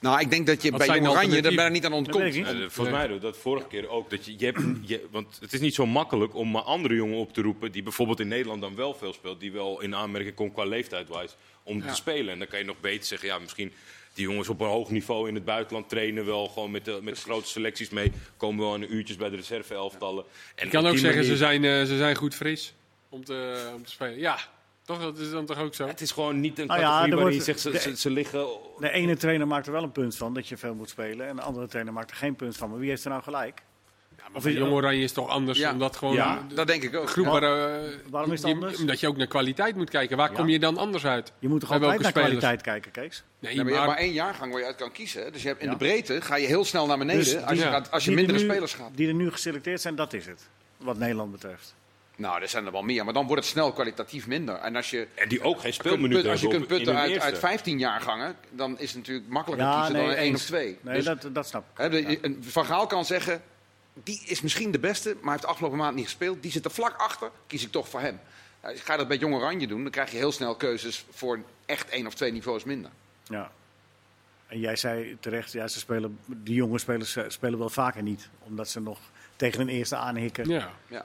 Nou, ik denk dat je Wat bij Jong Oranje er bijna niet aan Dat weet ik ontkomt. de- volgens mij dat vorige keer ook. Dat je, je hebt, je, want het is niet zo makkelijk om maar andere jongen op te roepen. die bijvoorbeeld in Nederland dan wel veel speelt. die wel in aanmerking komt qua leeftijdwijs. om Ja. te spelen. En dan kan je nog beter zeggen. ja, misschien die jongens op een hoog niveau in het buitenland trainen wel gewoon met de, met de grote selecties mee. komen wel de uurtjes bij de reserve-elftallen. En Ik kan ook zeggen, ze zijn, eh, ze zijn goed fris om te, om te spelen. Ja, toch? Dat is dan toch ook zo? Het is gewoon niet een Nou ja, categorie waarin je zegt ze, de- ze, liggen. De ene trainer maakt er wel een punt van dat je veel moet spelen. En de andere trainer maakt er geen punt van. Maar wie heeft er nou gelijk? Ja, maar Of is- Jong Oranje is het toch anders, Ja. omdat gewoon Ja. de Dat denk ik ook. groep Ja. waar, eh, Waarom is het je- anders? Omdat je ook naar kwaliteit moet kijken. Waar Ja. kom je dan anders uit? Je moet toch altijd naar spelers? kwaliteit kijken, Kees? Nee, Ja, maar je maar, hebt maar één jaargang waar je uit kan kiezen. hè. Dus je hebt in Ja. de breedte ga je heel snel naar beneden Dus als je, gaat, als je er mindere nu- spelers gaat. Die er nu geselecteerd zijn, dat is het. Wat Nederland betreft. Nou, er zijn er wel meer, maar dan wordt het snel kwalitatief minder. En als je, En die ook geen speelminuten als je kunt putten hun uit, uit eerste. 15 jaargangen, dan is het natuurlijk makkelijker Ja, kiezen nee, dan één eens. of twee. Nee, Dus, dat, dat snap ik. hè, de- een Van Gaal kan zeggen, die is misschien de beste, maar heeft de afgelopen maand niet gespeeld. Die zit er vlak achter, kies ik toch voor hem. Nou, Ga je dat bij Jong Oranje doen, dan krijg je heel snel keuzes voor echt één of twee niveaus minder. Ja. En jij zei terecht, ja, ze spelen, die jonge spelers eh, spelen wel vaker niet. Omdat ze nog tegen een eerste aanhikken. ja. Ja.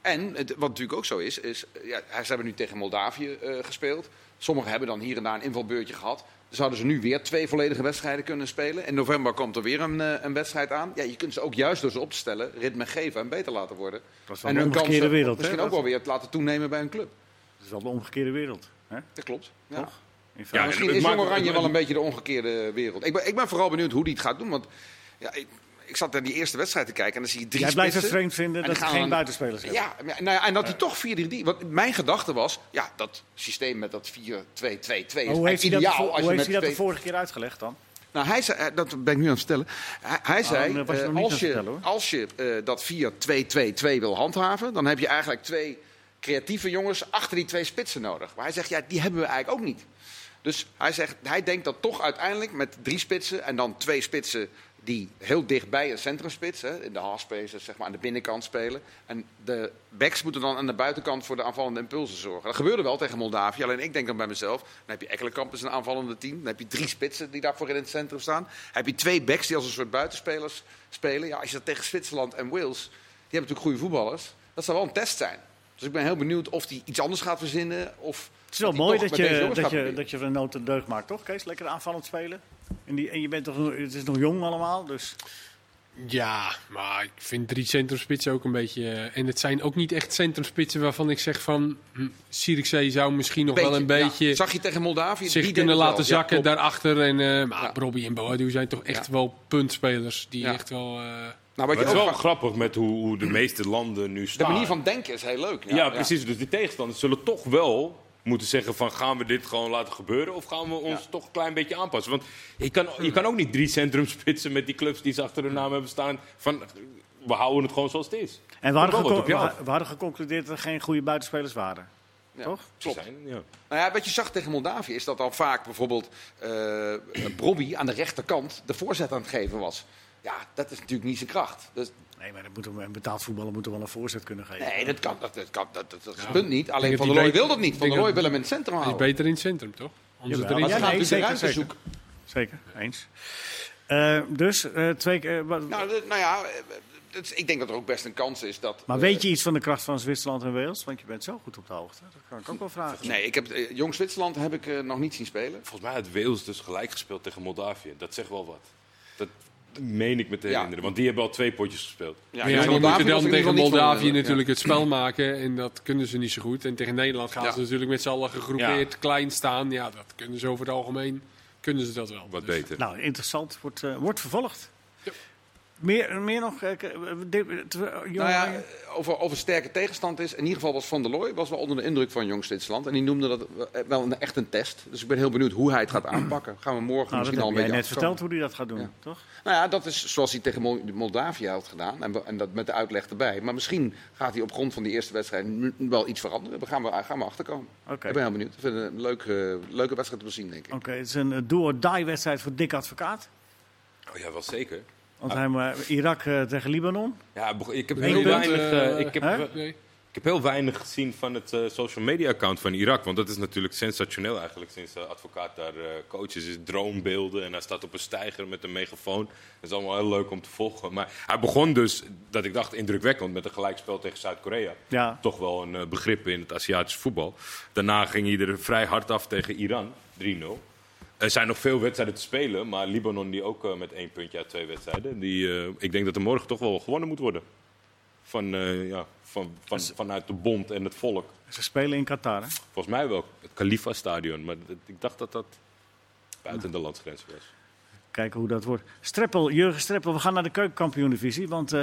En het, wat natuurlijk ook zo is, is eh, ja, ze hebben nu tegen Moldavië eh, gespeeld. Sommigen hebben dan hier en daar een invalbeurtje gehad. Zouden ze nu weer twee volledige wedstrijden kunnen spelen. In november komt er weer een, eh, een wedstrijd aan. Ja, je kunt ze ook juist door ze op te stellen, ritme geven en beter laten worden. Dat is wel en hun omgekeerde kansen wereld. misschien hè? ook wel weer het laten toenemen bij een club. Dat is wel de omgekeerde wereld. Hè? Dat klopt. Ja. Toch? Ja. Misschien is Jong Oranje wel een beetje de omgekeerde wereld. Ik ben, ik ben vooral benieuwd hoe hij het gaat doen. Want ja, ik, ik zat naar die eerste wedstrijd te kijken en dan zie je drie Jij blijft het vreemd vinden En dat gaan geen dan- buitenspelers hebt. Ja, nou ja, en dat hij toch 4-3-3... Want mijn gedachte was, ja, dat systeem met dat 4-2-2-2 is hoe heeft, hij dat, ideaal. hoe heeft hij dat de vorige keer uitgelegd dan? Nou, hij zei, eh, dat ben ik nu aan het vertellen. Hij, hij zei, je eh, aan als, je, als je eh, dat 4-2-2-2 wil handhaven... dan heb je eigenlijk twee creatieve jongens achter die twee spitsen nodig. Maar hij zegt, ja, die hebben we eigenlijk ook niet. Dus hij, zegt, hij denkt dat toch uiteindelijk met drie spitsen... en dan twee spitsen die heel dichtbij een centrumspits... Hè, in de halfspaces, zeg maar, aan de binnenkant spelen. En de backs moeten dan aan de buitenkant voor de aanvallende impulsen zorgen. Dat gebeurde wel tegen Moldavië. Alleen ik denk dan bij mezelf, dan heb je Ekkelenkamp is een aanvallende team. Dan heb je drie spitsen die daarvoor in het centrum staan. Heb je twee backs die als een soort buitenspelers spelen. Ja, als je dat tegen Zwitserland en Wales, die hebben natuurlijk goede voetballers. Dat zal wel een test zijn. Dus ik ben heel benieuwd of hij iets anders gaat verzinnen. Of Het is wel mooi dat je, dat, je, dat je van de nood een deugd maakt, toch Kees? Lekker aanvallend spelen. En, die, en je bent toch, nog- het is nog jong allemaal, dus... Ja, maar ik vind drie centrumspitsen ook een beetje... eh, en het zijn ook niet echt centrumspitsen waarvan ik zeg van... Hm, zou misschien nog wel een ja. beetje Zag je tegen Moldavië? zich die kunnen laten. Ja, zakken daarachter. En, eh maar Ja. Robbie en Boadu zijn toch echt Ja. wel puntspelers. Die Ja. echt wel... eh, Nou, wat Maar je het is ook wel grappig met hoe, hoe de meeste landen nu de staan. manier van denken is heel leuk. Ja, precies. Dus die tegenstanders zullen toch wel moeten zeggen van gaan we dit gewoon laten gebeuren of gaan we ons Ja. toch een klein beetje aanpassen. Want je kan, je kan ook niet drie centrumspitsen met die clubs die ze achter hun naam hebben staan van we houden het gewoon zoals het is. En we hadden, we, hadden geconcludeerd dat er geen goede buitenspelers waren. Ja, Toch? Klopt. Zijn, ja. Nou ja, wat je zag tegen Moldavië is dat dan vaak bijvoorbeeld eh Brobby aan de rechterkant de voorzet aan het geven was. Ja, dat is natuurlijk niet zijn kracht. Dus, Nee, maar moet een betaald voetballer moet er wel een voorzet kunnen geven. nee, dat kan. Dat, dat, kan, dat, dat, dat Ja. punt niet. Alleen Van dat der weet- wil dat niet. Van der Rooij dat- wil hem in het centrum Hij is houden. beter in het centrum, toch? Erin ja, nee, ze gaan natuurlijk de zeker, ruimte zeker. zoeken. Zeker, eens. Eh, dus, eh, twee keer... wat- Nou, nou ja, eh, ik denk dat er ook best een kans is dat... maar eh, weet je iets van de kracht van Zwitserland en Wales? Want je bent zo goed op de hoogte. Dat kan ik ook wel vragen. Nee, ik heb, eh, Jong Zwitserland heb ik eh, nog niet zien spelen. Volgens mij had Wales dus gelijk gespeeld tegen Moldavië. Dat zegt wel wat. Dat meen ik me te Ja. herinneren. Want die hebben al twee potjes gespeeld. Ja, Ja, die Moldavië moeten dan tegen Moldavië eh, natuurlijk het spel maken. En dat kunnen ze niet zo goed. En tegen Nederland gaan Ja. ze natuurlijk met z'n allen gegroepeerd klein staan. Ja, dat kunnen ze over het algemeen. Kunnen ze dat wel. Wat Dus- beter. Nou, interessant. Wordt, eh, wordt vervolgd. Meer, meer nog? eh, eh, eh, Nou ja, Oranje? over, over sterke tegenstand is. In ieder geval was Van der Looy was wel onder de indruk van Jong Zwitserland. En die noemde dat wel een, echt een test. Dus ik ben heel benieuwd hoe hij het gaat aanpakken. Gaan we morgen nou, dat misschien heb al een jij beetje net verteld hoe hij dat gaat doen, Ja. toch? Nou ja, dat is zoals hij tegen Mol- Moldavië had gedaan. En, en dat met de uitleg erbij. Maar misschien gaat hij op grond van die eerste wedstrijd wel iets veranderen. Daar gaan we, gaan we achterkomen. Oké. Ik ben heel benieuwd. Ik vind het een leuke, leuke wedstrijd te zien, denk ik. Oké, het is een eh, do-or-die wedstrijd voor Dick Advocaat. Oh ja, wel zeker. Want hij, maar Irak eh, tegen Libanon. Ja, ik heb heel weinig. eh, eh, ik, heb, ik heb heel weinig gezien van het social media account van Irak. Want dat is natuurlijk sensationeel eigenlijk sinds de advocaat daar coach is. is droombeelden en hij staat op een steiger met een megafoon. Dat is allemaal heel leuk om te volgen. Maar hij begon dus, dat ik dacht indrukwekkend, met een gelijkspel tegen Zuid-Korea. Ja. Toch wel een begrip in het Aziatisch voetbal. Daarna ging hij er vrij hard af tegen Iran, 3-0. Er zijn nog veel wedstrijden te spelen, maar Libanon die ook eh, met één puntje uit twee wedstrijden. Die, eh, ik denk dat er morgen toch wel gewonnen moet worden. Van, eh, ja, van, van, vanuit de bond en het volk. Ze spelen in Qatar. Hè? Volgens mij wel het Khalifa-stadion, maar ik dacht dat dat buiten de landsgrenzen was. Kijken hoe dat wordt. Streppel, Jurgen Streppel, we gaan naar de keukenkampioen-divisie. Want eh,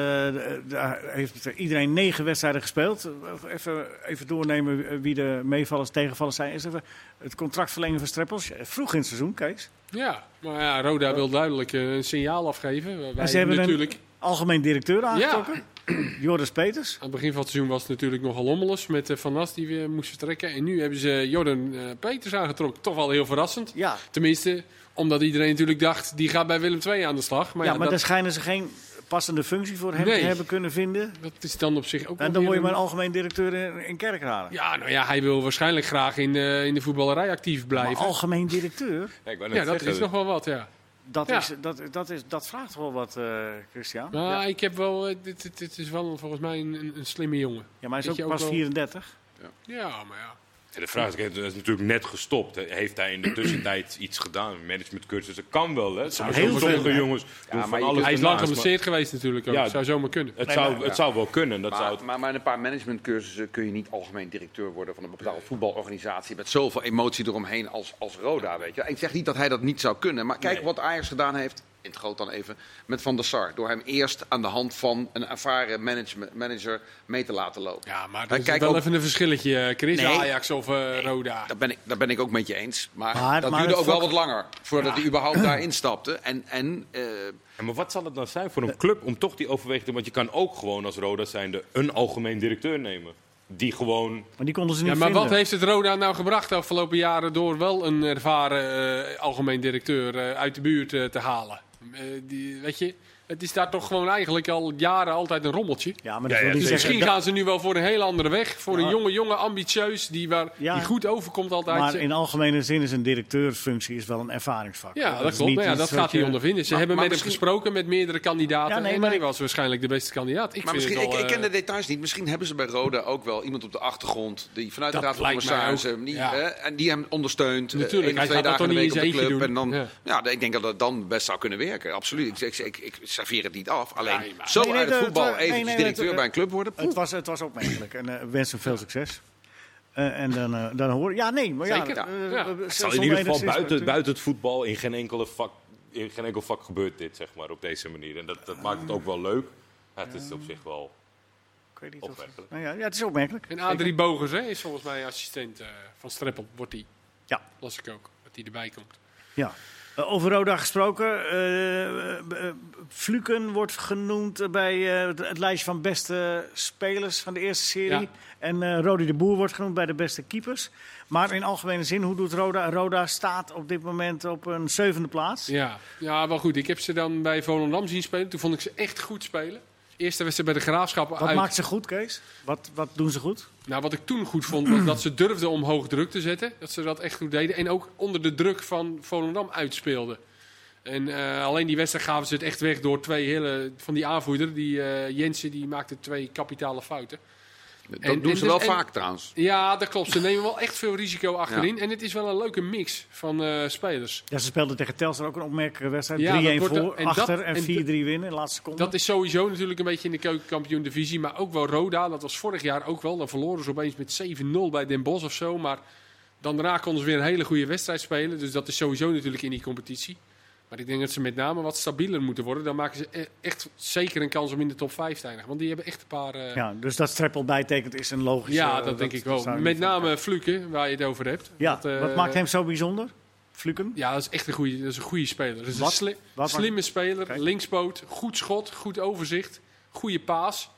daar heeft iedereen negen wedstrijden gespeeld. Even, even doornemen wie de meevallers, tegenvallers zijn. Is even het contract verlengen van Streppels. Vroeg in het seizoen, Kees. Ja, maar ja, Roda wil duidelijk eh, een signaal afgeven. Wij ze hebben natuurlijk, een algemeen directeur aangetrokken. Joris Peters. Aan het begin van het seizoen was het natuurlijk nogal lommeles met eh, Van Nas die weer moest vertrekken. En nu hebben ze Jordan Peters aangetrokken. Toch wel heel verrassend. Ja, Tenminste, omdat iedereen natuurlijk dacht, die gaat bij Willem II aan de slag. Maar ja, ja, maar daar dat, schijnen ze geen passende functie voor hem Nee. te hebben kunnen vinden. dat is dan op zich ook En dan word je maar een- een algemeen directeur in, in Kerkrade. Ja, nou ja, hij wil waarschijnlijk graag in, de in de voetballerij actief Maar blijven. algemeen directeur, Ja, ik Ja, dat zeggen, is nog wel wat, ja. dat, Ja. is, dat, dat, is, dat vraagt wel wat, eh Christian. Maar ja. ik heb wel, eh, dit, dit, dit is wel volgens mij een, een, een slimme jongen. ja, maar hij is ook pas wel- 34. Ja, maar ja. Ja, de vraag is, hij is natuurlijk net gestopt. Heeft hij in de tussentijd iets gedaan? Managementcursussen kan wel, hè? Sommige heel veel, sommige jongens doen maar alles Hij is lang maar geblesseerd geweest natuurlijk ook. Ja. zou zomaar kunnen. Het, Nee, zou, maar- het zou wel kunnen. Dat zou Maar, het, maar met een paar managementcursussen kun je niet algemeen directeur worden van een bepaalde voetbalorganisatie met zoveel emotie eromheen als, als Roda. Weet je. Ik zeg niet dat hij dat niet zou kunnen, maar kijk Nee. wat Ajax gedaan heeft, in het groot dan even, met Van der Sar. Door hem eerst aan de hand van een ervaren management, manager mee te laten lopen. Ja, maar dat is kijk wel ook- even een verschilletje, eh, Chris. Nee. Ajax of eh, Roda. Daar ben, ik, daar ben ik ook met je eens. Maar, Maar- dat maar duurde ook wel wat langer voordat hij überhaupt daar instapte. En, en eh, Ja, maar wat zal het dan zijn voor een club om toch die overweging te Want je kan ook gewoon als Roda zijnde een algemeen directeur nemen. Die gewoon... Maar die konden ze niet Ja, maar vinden. wat heeft het Roda nou gebracht de afgelopen jaren door wel een ervaren algemeen directeur uit de buurt te halen? Eh, die, weet je, het is daar toch gewoon eigenlijk al jaren altijd een rommeltje. Ja, maar dat Ja, wil ja, niet dus zeggen... Misschien gaan ze nu wel voor een heel andere weg. Voor Ja. een jonge jongen, ambitieus, die, waar, Ja. die goed overkomt altijd. Maar in algemene zin is een directeursfunctie is wel een ervaringsvak. ja, dat klopt. niet Maar ja, dat gaat hij je- ondervinden. Ze Maar- hebben maar met hem gesproken met meerdere kandidaten. Ja, nee, en maar hij ik- was waarschijnlijk de beste kandidaat. Ik, maar vind misschien, ik, ik ken eh, de details niet. Misschien hebben ze bij Roda ook wel iemand op de achtergrond die vanuit de Dat Raad van Commissarissen en die hem ondersteunt. eh, Natuurlijk, hij twee gaat dat dagen toch in niet de in week op de zijn club. eentje En doen. dan, ja. ik denk dat het dan best zou kunnen werken. Absoluut. Ik serveer het niet af. Alleen maar- zo Nee, nee, uit het voetbal nee, eventjes directeur bij een club worden. Het was, het was opmerkelijk. En eh, wens hem veel succes. Eh, en dan, eh, dan hoor Ja, nee, maar ja. Zeker. eh, Ja. eh, Het zal in ieder geval buiten, buiten het voetbal in geen, enkele vak, in geen enkel vak gebeurt dit, zeg maar, op deze manier. En dat, dat maakt het ook wel leuk. Ja, het is op zich wel... Ik weet niet of- Opmerkelijk. Nou ja, ja, het is opmerkelijk. En Adrie Bogers hè, is volgens mij assistent eh, van Streppel. Wordt hij. Ja. Las ik ook. Dat hij erbij komt. Ja. Eh, over Roda gesproken. eh eh, Fluken wordt genoemd bij het, lijstje van beste spelers van de eerste serie. Ja. En Rodi de Boer wordt genoemd bij de beste keepers. Maar in algemene zin, hoe doet Roda? Roda staat op dit moment op een zevende plaats. Ja. ja, wel goed. Ik heb ze dan bij Volendam zien spelen. Toen vond ik ze echt goed spelen. Eerste wedstrijd bij de Graafschap Wat uit. maakt ze goed, Kees? Wat, wat doen ze goed? Nou, wat ik toen goed vond, was dat ze durfden om hoog druk te zetten. Dat ze dat echt goed deden. En ook onder de druk van Volendam uitspeelden. En eh, alleen die wedstrijd gaven ze het echt weg door twee hele... Van die aanvoerder, die eh, Jensen, die maakte twee kapitale fouten. Dat en- doen en ze dus- wel en- vaak trouwens. Ja, dat klopt. Ze nemen wel echt veel risico achterin. En het is wel een leuke mix van eh, spelers. Ja, ze speelden tegen Telstar ook een opmerkelijke wedstrijd. 3-1 Ja, dat wordt voor, een- en dat- achter en en 4-3 winnen in de laatste seconde. Dat is sowieso natuurlijk een beetje in de keukenkampioen divisie. Maar ook wel Roda. Dat was vorig jaar ook wel. Dan verloren ze opeens met 7-0 bij Den Bosch of zo. Maar dan daarna konden ze weer een hele goede wedstrijd spelen. Dus dat is sowieso natuurlijk in die competitie. Maar ik denk dat ze met name wat stabieler moeten worden. Dan maken ze e- echt zeker een kans om in de top 5 te eindigen. Want die hebben echt een paar... eh, ja, Ja, dus dat Streppel bijtekent is een logische... dat, denk ik wel. Met name Fluke, waar je het over hebt. Ja, Dat, eh, wat maakt hem zo bijzonder? Fluken? Ja, dat is echt een goede, dat is een goede speler. Dat is Wat? een sli- Wat slimme speler, Kijk. linkspoot, goed schot, goed overzicht, goede paas.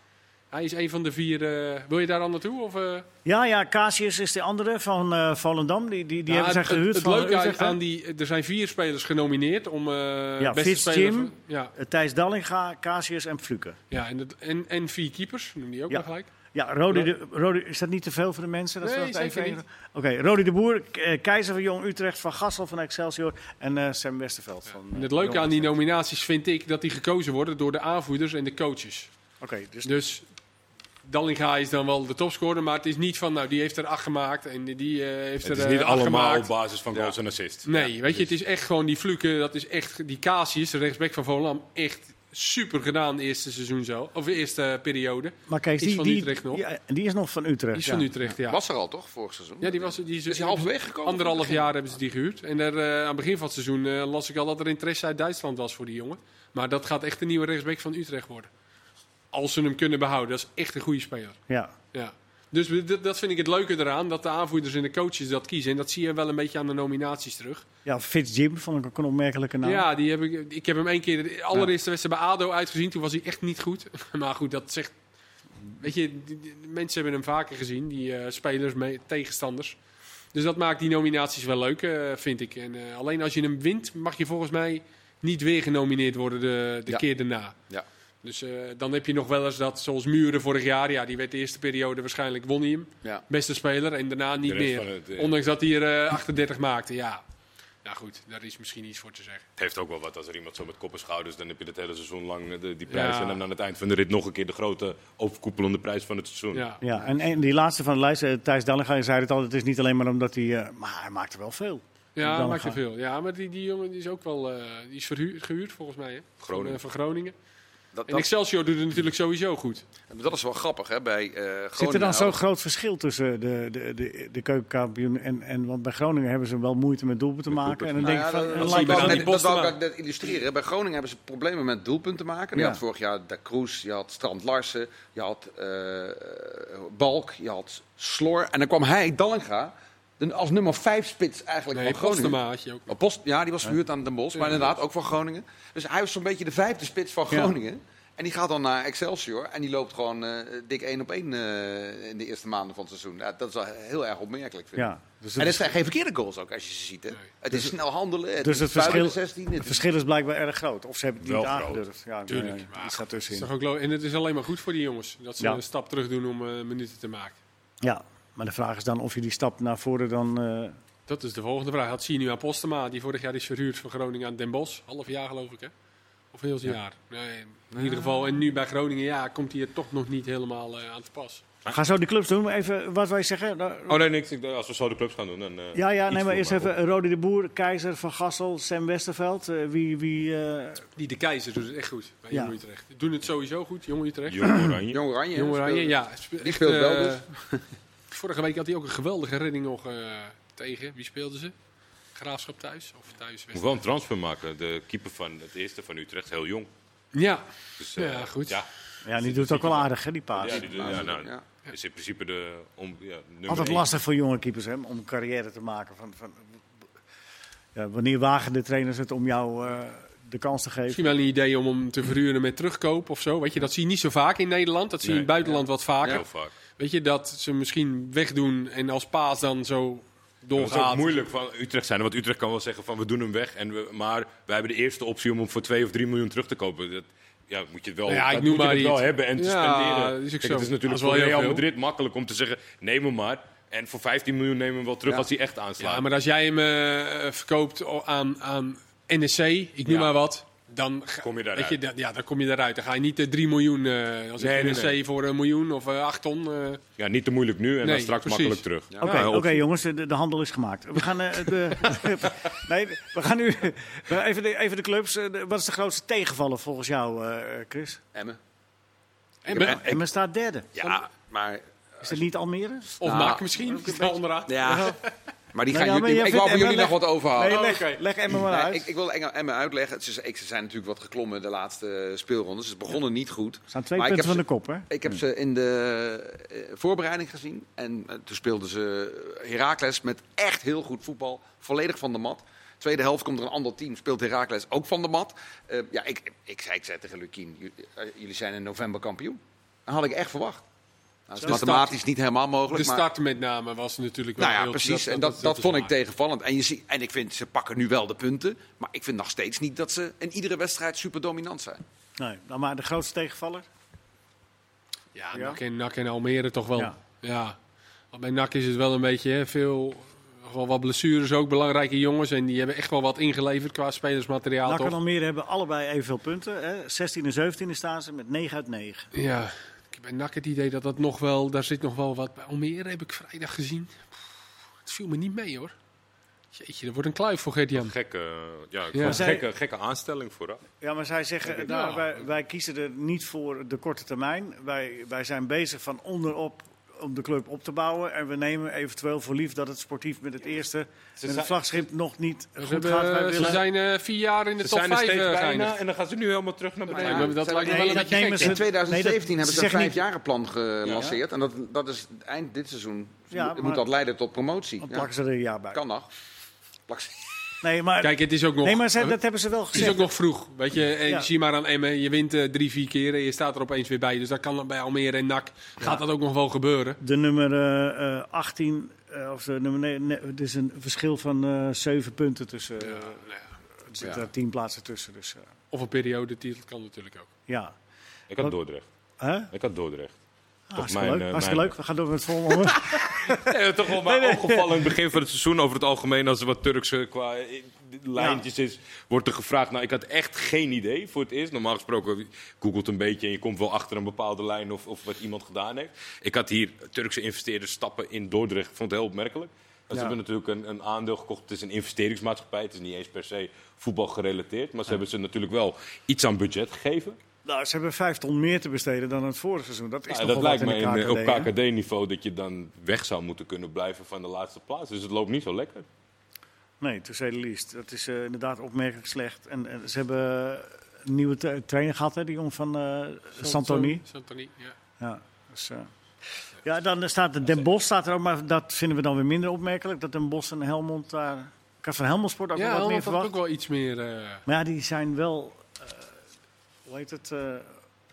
Hij is een van de vier. eh, wil je daar al naartoe? Of, eh? Ja, ja, Casius is de andere van eh Volendam. Die, die, die hebben zij het- gehuurd Het, van leuke hè? aan die, er zijn vier spelers genomineerd om Ja, beste Fitz speler. Jim. van- Ja, Thijs Dallinga, Casius en Fluke. ja en, het- en, en vier keepers, noem die ook Ja. nog gelijk. Ja, Rodi de, Rodi, is dat niet te veel voor de mensen? Dat Nee, ze zeker even- niet. Oké, Rodi de Boer, Keizer van Jong Utrecht, Van Gassel van Excelsior en Sam Westerveld. Van, En het leuke Jong aan die nominaties vind ik dat die gekozen worden door de aanvoerders en de coaches. Oké, dus Dus Dallinga is dan wel de topscorer, maar het is niet van, nou, die heeft er acht gemaakt en die, eh, heeft Het er is niet eh, acht allemaal gemaakt. op basis van goals en assists. Nee, weet je, het is echt gewoon die Fluke, dat is echt, die Casius, de rechtsback van Volendam, echt super gedaan de eerste seizoen zo, of de eerste periode. Maar Kees, Is die, van die, Utrecht nog. Ja, die is nog van Utrecht. Die is ja. van Utrecht, ja. Was er al toch, vorig seizoen? Ja, die was, die is, Is halverwege gekomen? Anderhalf jaar hebben ze die gehuurd. En er, eh, aan het begin van het seizoen eh, las ik al dat er interesse uit Duitsland was voor die jongen. Maar dat gaat echt de nieuwe rechtsback van Utrecht worden. Als ze hem kunnen behouden. Dat is echt een goede speler. Ja. Ja. Dus dat, vind ik het leuke eraan, dat de aanvoerders en de coaches dat kiezen. En dat zie je wel een beetje aan de nominaties terug. ja, Fitz Jim vond ik ook een opmerkelijke naam. Ja, die heb ik, ik heb hem één keer de allereerste wedstrijd bij ADO uitgezien. Toen was hij echt niet goed. Maar goed, dat zegt... Weet je, die- die- mensen hebben hem vaker gezien, die eh, spelers, mee, tegenstanders. Dus dat maakt die nominaties wel leuk, eh, vind ik. En, eh, alleen als je hem wint, mag je volgens mij niet weer genomineerd worden de, de Ja. keer daarna. Ja. Dus eh, dan heb je nog wel eens dat, zoals Muren vorig jaar, ja, die werd de eerste periode waarschijnlijk won hij hem. Ja. Beste speler en daarna niet meer. het, eh, Ondanks dat hij er eh, 38 maakte, ja. Nou goed, daar is misschien iets voor te zeggen. Het heeft ook wel wat als er iemand zo met kop en schouders, dan heb je het hele seizoen lang eh, de, die prijs. Ja. En dan aan het eind van de rit nog een keer de grote overkoepelende prijs van het seizoen. Ja. Ja, en, en die laatste van de lijst, eh, Thijs Dallinga, je zei het al, het is niet alleen maar omdat hij... eh, maar hij maakte wel veel. Ja, maakt er veel. Ja, maar die, die jongen die is ook wel eh, die is verhuurd, gehuurd volgens mij. Hè? Van, Groningen. eh, van Groningen. Dat, En Excelsior doet het natuurlijk sowieso goed. dat is wel grappig, hè? Bij eh Groningen. Zit er dan zo'n groot verschil tussen de, de, de, de keukenkampioen en, en... Want bij Groningen hebben ze wel moeite met doelpunten te maken. En dan Nou denk ja, ik van... dat, en dat, dan ik net- dat wou ik illustreren. Bij Groningen hebben ze problemen met doelpunten maken. Je Ja. had vorig jaar De Kroes, je had Strand Larsen, je had eh, Balk, je had Slor. En dan kwam hij, Dallinga, de- als nummer 5 spits eigenlijk Nee, van Groningen. Postema had je ook. Oh, Post, ja, die was verhuurd aan Den Bosch, maar inderdaad ook van Groningen. Dus hij was zo'n beetje de vijfde spits van Ja. Groningen. En die gaat dan naar Excelsior en die loopt gewoon eh, dik één op één eh, in de eerste maanden van het seizoen. Ja, dat is wel heel erg opmerkelijk, vind ik. Ja, dus En het, het zijn geen verkeerde goals ook, als je ze ziet. Hè. Het is snel handelen, het Dus is het verschil- de 16. het verschil is blijkbaar erg groot. Of ze hebben het niet Wel aangedurfd. Ja, Tuurlijk. nee, Maar iets. Is ook lo- en het is alleen maar goed voor die jongens. Dat ze Ja. een stap terug doen om eh, minuten te maken. Ja, maar de vraag is dan of je die stap naar voren dan... eh, Dat is de volgende vraag. Dat zie je nu aan Postema. Die vorig jaar is verhuurd van Groningen aan Den Bosch. Half jaar geloof ik hè? Of heel zijn jaar. Nee, in ieder geval. En nu bij Groningen ja, komt hij er toch nog niet helemaal eh, aan te pas. Ga zo die clubs doen. Maar Even, wat wij zeggen. Nou, Oh nee, niks. Ik- Als we zo de clubs gaan doen, dan... eh, Ja, ja, nee, maar eerst even op. eh, Rodi de Boer, Keizer, Van Gassel, Sam Westerveld. Eh, wie, wie, eh, Die de Keizer doet het echt goed bij Ja. Jong Utrecht. Doen het sowieso goed, Jong Utrecht. Jong Oranje. Jong Oranje. Jong Oranje, ja. Die speelt wel dus. Vorige week had hij ook een geweldige redding nog eh, tegen. Wie speelden ze? Graafschap thuis? Of thuis? Moet wel een transfer maken. De keeper van het eerste van Utrecht, heel jong. Ja, Dus, eh, Ja, goed. Ja, ja, die doet het ook wel aardig, hè, die paas. ja, die, doen- ja, nou, Ja. is in principe de om, ja, nummer Altijd één. lastig voor jonge keepers hè, om een carrière te maken. Van, van, ja, wanneer wagen de trainers het om jou eh, de kans te geven? misschien wel een idee om hem te verhuren met terugkoop of zo. Weet je, dat zie je niet zo vaak in Nederland. Dat zie je in het buitenland wat vaker. Heel vaak. Weet je, dat ze misschien wegdoen en als paas dan zo Dat is ook doorgaat. moeilijk van Utrecht zijn. Want Utrecht kan wel zeggen van we doen hem weg. En we, maar wij hebben de eerste optie om hem voor 2 of 3 miljoen terug te kopen. Dat, ja, moet je het wel, ja, ik noem moet je maar het wel hebben en te Ja, spenderen. is Kijk, het is natuurlijk wel voor Real. Madrid makkelijk om te zeggen neem hem maar. En voor 15 miljoen nemen we hem wel terug Ja. als hij echt aanslaat. Ja, maar als jij hem eh, verkoopt aan, aan NSC, ik noem maar wat, dan ga- Kom je daaruit. Weet je, dan- ja, dan kom je daaruit. Dan ga je niet eh, 3 miljoen, eh als Nee, nee, voor een miljoen of eh 8 ton. eh, Ja, niet te moeilijk nu en dan straks precies. makkelijk terug. Oké, Ja, oké, jongens, de, de handel is gemaakt. We gaan, eh, de, nee, we gaan nu even, de, even de clubs. De- wat is de grootste tegenvaller volgens jou, eh, Chris? Emmen. en En Emmen staat derde. Ja, maar, Is het niet Almere? Of Nou, Mak misschien, daar onderaan. ja, maar die Nou gaan ja, maar jullie, ik wou voor jullie nog wat overhalen. Nee, Oh, leg, oké. leg Emmen maar Nee, uit. ik, ik wil Emmen uitleggen. Ze, ik- ze zijn natuurlijk wat geklommen de laatste speelrondes. Ze begonnen niet goed. Er staan twee Maar ik punten van heb de kop, hè? Ik heb ze in de eh, voorbereiding gezien. En eh, toen speelden ze Heracles met echt heel goed voetbal. Volledig van de mat. Tweede helft komt er een ander team. Speelt Heracles ook van de mat. Eh, ja, ik, ik, zei, ik zei tegen Lukien, jullie, eh, jullie zijn in november kampioen. Dat had ik echt verwacht. Nou, dat is De mathematisch start- niet helemaal mogelijk. De maar... start met name was natuurlijk wel Nou ja, heel- precies. en dat, dat, is vond ik tegenvallend. En, je ziet, en ik vind, ze pakken nu wel de punten. Maar ik vind nog steeds niet dat ze in iedere wedstrijd super dominant zijn. Nee, nou, maar de grootste tegenvaller? Ja, Ja? NAC en, NAC en Almere toch wel. Ja. Ja. Want bij NAC is het wel een beetje hè, veel... Wel wat blessures ook, belangrijke jongens. En die hebben echt wel wat ingeleverd qua spelersmateriaal. NAC en? Almere hebben allebei evenveel punten. Hè? 16 en 17 staan ze met 9 uit 9. Ja, heb bij NAC het idee dat dat nog wel... Daar zit nog wel wat... Bij Almere heb ik vrijdag gezien. Het viel me niet mee hoor. Jeetje, dat wordt een kluif voor Gert-Jan. Gekke, ja, Ja. Zij- gekke, gekke aanstelling vooraf. Ja, maar zij zeggen, daar, wij, wij kiezen er niet voor de korte termijn. Wij, wij zijn bezig van onderop om de club op te bouwen. En we nemen eventueel voor lief dat het sportief met het eerste, met het zijn- vlagschip nog niet Ze, goed hebben- gaat. Wij ze zijn eh, vier jaar in de Ze top zijn er 5 steeds uh, bijna en dan gaan ze nu helemaal terug naar beneden. dat Ze lijkt me wel een beetje gek, ze- In hè? 2017 Nee, dat- hebben ze ze een vijfjarenplan gelanceerd. En dat, dat is eind dit seizoen. Ja, moet maar- dat leiden tot promotie. Dan Ja, plakken ze er een jaar bij. kan nog. Plak ze- Nee, maar, Kijk, het is ook nog... nee, maar dat hebben ze wel Het is gezegd. ook nog vroeg. Weet je, en Ja. zie maar aan Emmen, je wint eh, drie, vier keer en je staat er opeens weer bij. Dus dat kan bij Almere en NAC. Gaat dat ook nog wel gebeuren? De nummer eh, eh, 18, eh, of de nummer nee, nee, het is een verschil van eh 7 punten tussen. eh, nou er zitten Ja. daar 10 plaatsen tussen. Dus eh, Of een periodetitel kan natuurlijk ook. ja. Ik had Dordrecht. Hè? Ik had Dordrecht. Ah, Toch hartstikke mijn, leuk. eh, hartstikke mijn- leuk. We gaan door met het volgende. Ja, toch wel maar opgevallen in het begin van het seizoen over het algemeen als er wat Turkse qua eh, lijntjes is, wordt er gevraagd. Nou, ik had echt geen idee voor het eerst. Normaal gesproken googelt een beetje en je komt wel achter een bepaalde lijn of, of wat iemand gedaan heeft. Ik had hier Turkse investeerders stappen in Dordrecht. Ik vond het heel opmerkelijk. Ze Ja. hebben natuurlijk een, een aandeel gekocht. Het is een investeringsmaatschappij. Het is niet eens per se voetbal gerelateerd. Maar ze hebben ze natuurlijk wel iets aan budget gegeven. Nou, ze hebben 5 ton meer te besteden dan het vorige seizoen. Dat is Ja, toch dat wel lijkt me in, op? KKD-niveau dat je dan weg zou moeten kunnen blijven van de laatste plaats. Dus het loopt niet zo lekker. Nee, to say the least. Dat is eh, inderdaad opmerkelijk slecht. En, en ze hebben een nieuwe tra- trainer gehad, hè, die jongen van eh Santoni. Santoni, ja. Ja, dus, eh, ja, dan staat de Den Bosch staat er ook, maar dat vinden we dan weer minder opmerkelijk. Dat Den Bosch en Helmond daar... Ik had van Helmond Sport ook Ja, wel wat meer Helmond had verwacht. ook wel iets meer... eh Maar ja, die zijn wel... hoe heet het? eh,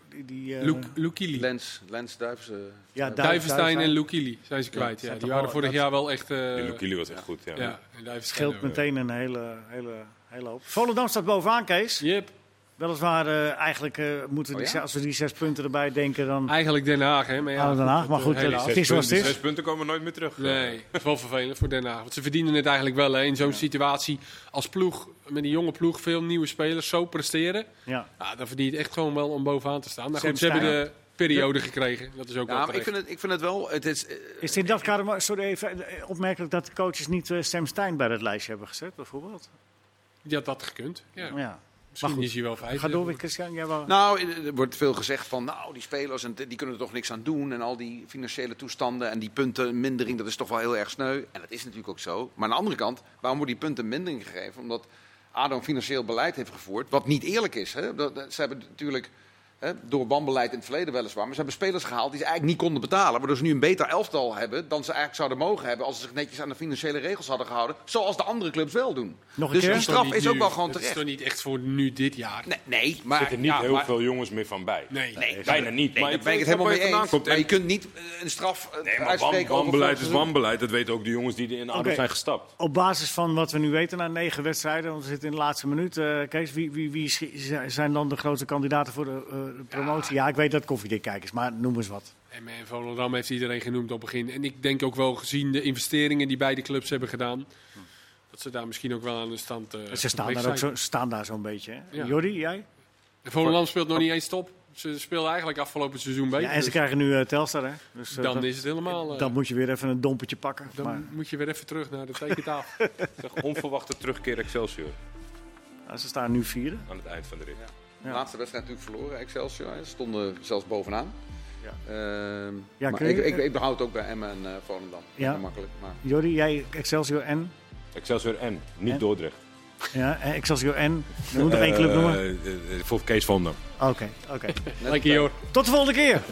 die, die, eh, Luk- Lukili. Lens, Lens Duivens. eh, ja, Duivenstein en Lukili zijn ze kwijt. Ja, die waren vorig dat- jaar wel echt... eh, Lukili was echt goed. Ja. ja, en scheelt meteen een hele, hele, hele hoop. Volendam staat bovenaan, Kees. Yep. Weliswaar, eh, eigenlijk eh, moeten we Oh die, ja? als we die zes punten erbij denken, dan... Eigenlijk Den Haag, hè. Maar ja, Ah, Den Haag, maar goed, eh, helaas. het is zoals het is. zes punten komen nooit meer terug. Nee, dat is wel vervelend voor Den Haag. Want ze verdienen het eigenlijk wel hè, in zo'n situatie als ploeg, met een jonge ploeg, veel nieuwe spelers, zo presteren. Ja. Ja, dan verdient het echt gewoon wel om bovenaan te staan. Nou goed, ze hebben de periode gekregen. Dat is ook wel Ja, maar ik vind, het, ik vind het wel. Het is, Is het in dat kader maar- sorry, even, opmerkelijk dat de coaches niet Sam Stein bij het lijstje hebben gezet, bijvoorbeeld? Die had dat gekund. Ja. Ja. Misschien goed. is hij wel vijf. Ga door Christian. Wou... Nou, er wordt veel gezegd van, nou, die spelers en die kunnen er toch niks aan doen. En al die financiële toestanden en die puntenmindering, dat is toch wel heel erg sneu. En dat is natuurlijk ook zo. Maar aan de andere kant, waarom wordt die puntenmindering gegeven? Omdat ADO een financieel beleid heeft gevoerd, wat niet eerlijk is. Hè? Dat, dat- ze hebben natuurlijk hè, door wanbeleid in het verleden weliswaar, maar ze hebben spelers gehaald die ze eigenlijk niet konden betalen. Waardoor ze nu een beter elftal hebben dan ze eigenlijk zouden mogen hebben als ze zich netjes aan de financiële regels hadden gehouden. Zoals de andere clubs wel doen. Nog een dus keer? die straf is ook nu. wel gewoon Het is terecht. toch niet echt voor nu dit jaar? Nee, nee Er maar... zitten niet ja, heel maar- veel jongens meer van bij. Nee. Nee, Bijna niet. Nee, maar daar ik ben ik het helemaal mee eens. komt. Maar je kunt niet eh, een straf eh, Nee, maar uitspreken wan- over wanbeleid is wanbeleid. Dat weten ook de jongens die er in ADO Oké. zijn gestapt. Op basis van wat we nu weten na negen wedstrijden, want we zitten in de laatste minuut. eh, Kees, wie, wie, wie zijn dan de grootste kandidaten voor de, de promotie? Ja. ik weet dat koffiedik kijkers, maar noem eens wat. En Volendam heeft iedereen genoemd op het begin. En ik denk ook wel gezien de investeringen die beide clubs hebben gedaan... dat ze daar misschien ook wel aan de stand eh Ze staan daar, ook zo, staan daar zo'n beetje. Hè? Ja. Jordi, jij? En Volendam speelt nog niet eens top. Ze speelden eigenlijk afgelopen seizoen beter. Ja, en ze dus krijgen nu eh, Telstar, hè? Dus, eh, dan is het helemaal... Dan moet je weer even een dompertje pakken. dan Maar moet je weer even terug naar de tekentafel. Zeg, onverwachte terugkeer Excelsior ja, ze staan nu vierde. aan het eind van de rit. De laatste wedstrijd natuurlijk verloren, Excelsior. Ze stonden zelfs bovenaan. Ja. Ehm, Ja, maar ik, ik, ik behoud het ook bij Emmen en eh Volendam. Ja. Makkelijk. Maar Jordi, jij Excelsior en? Excelsior en, niet En? Dordrecht. Ja, Excelsior en? Je moet nog één club noemen? Eh, eh, eh, voor Kees van Dam. Oké, oké. net Lekker joh. Tot de volgende keer!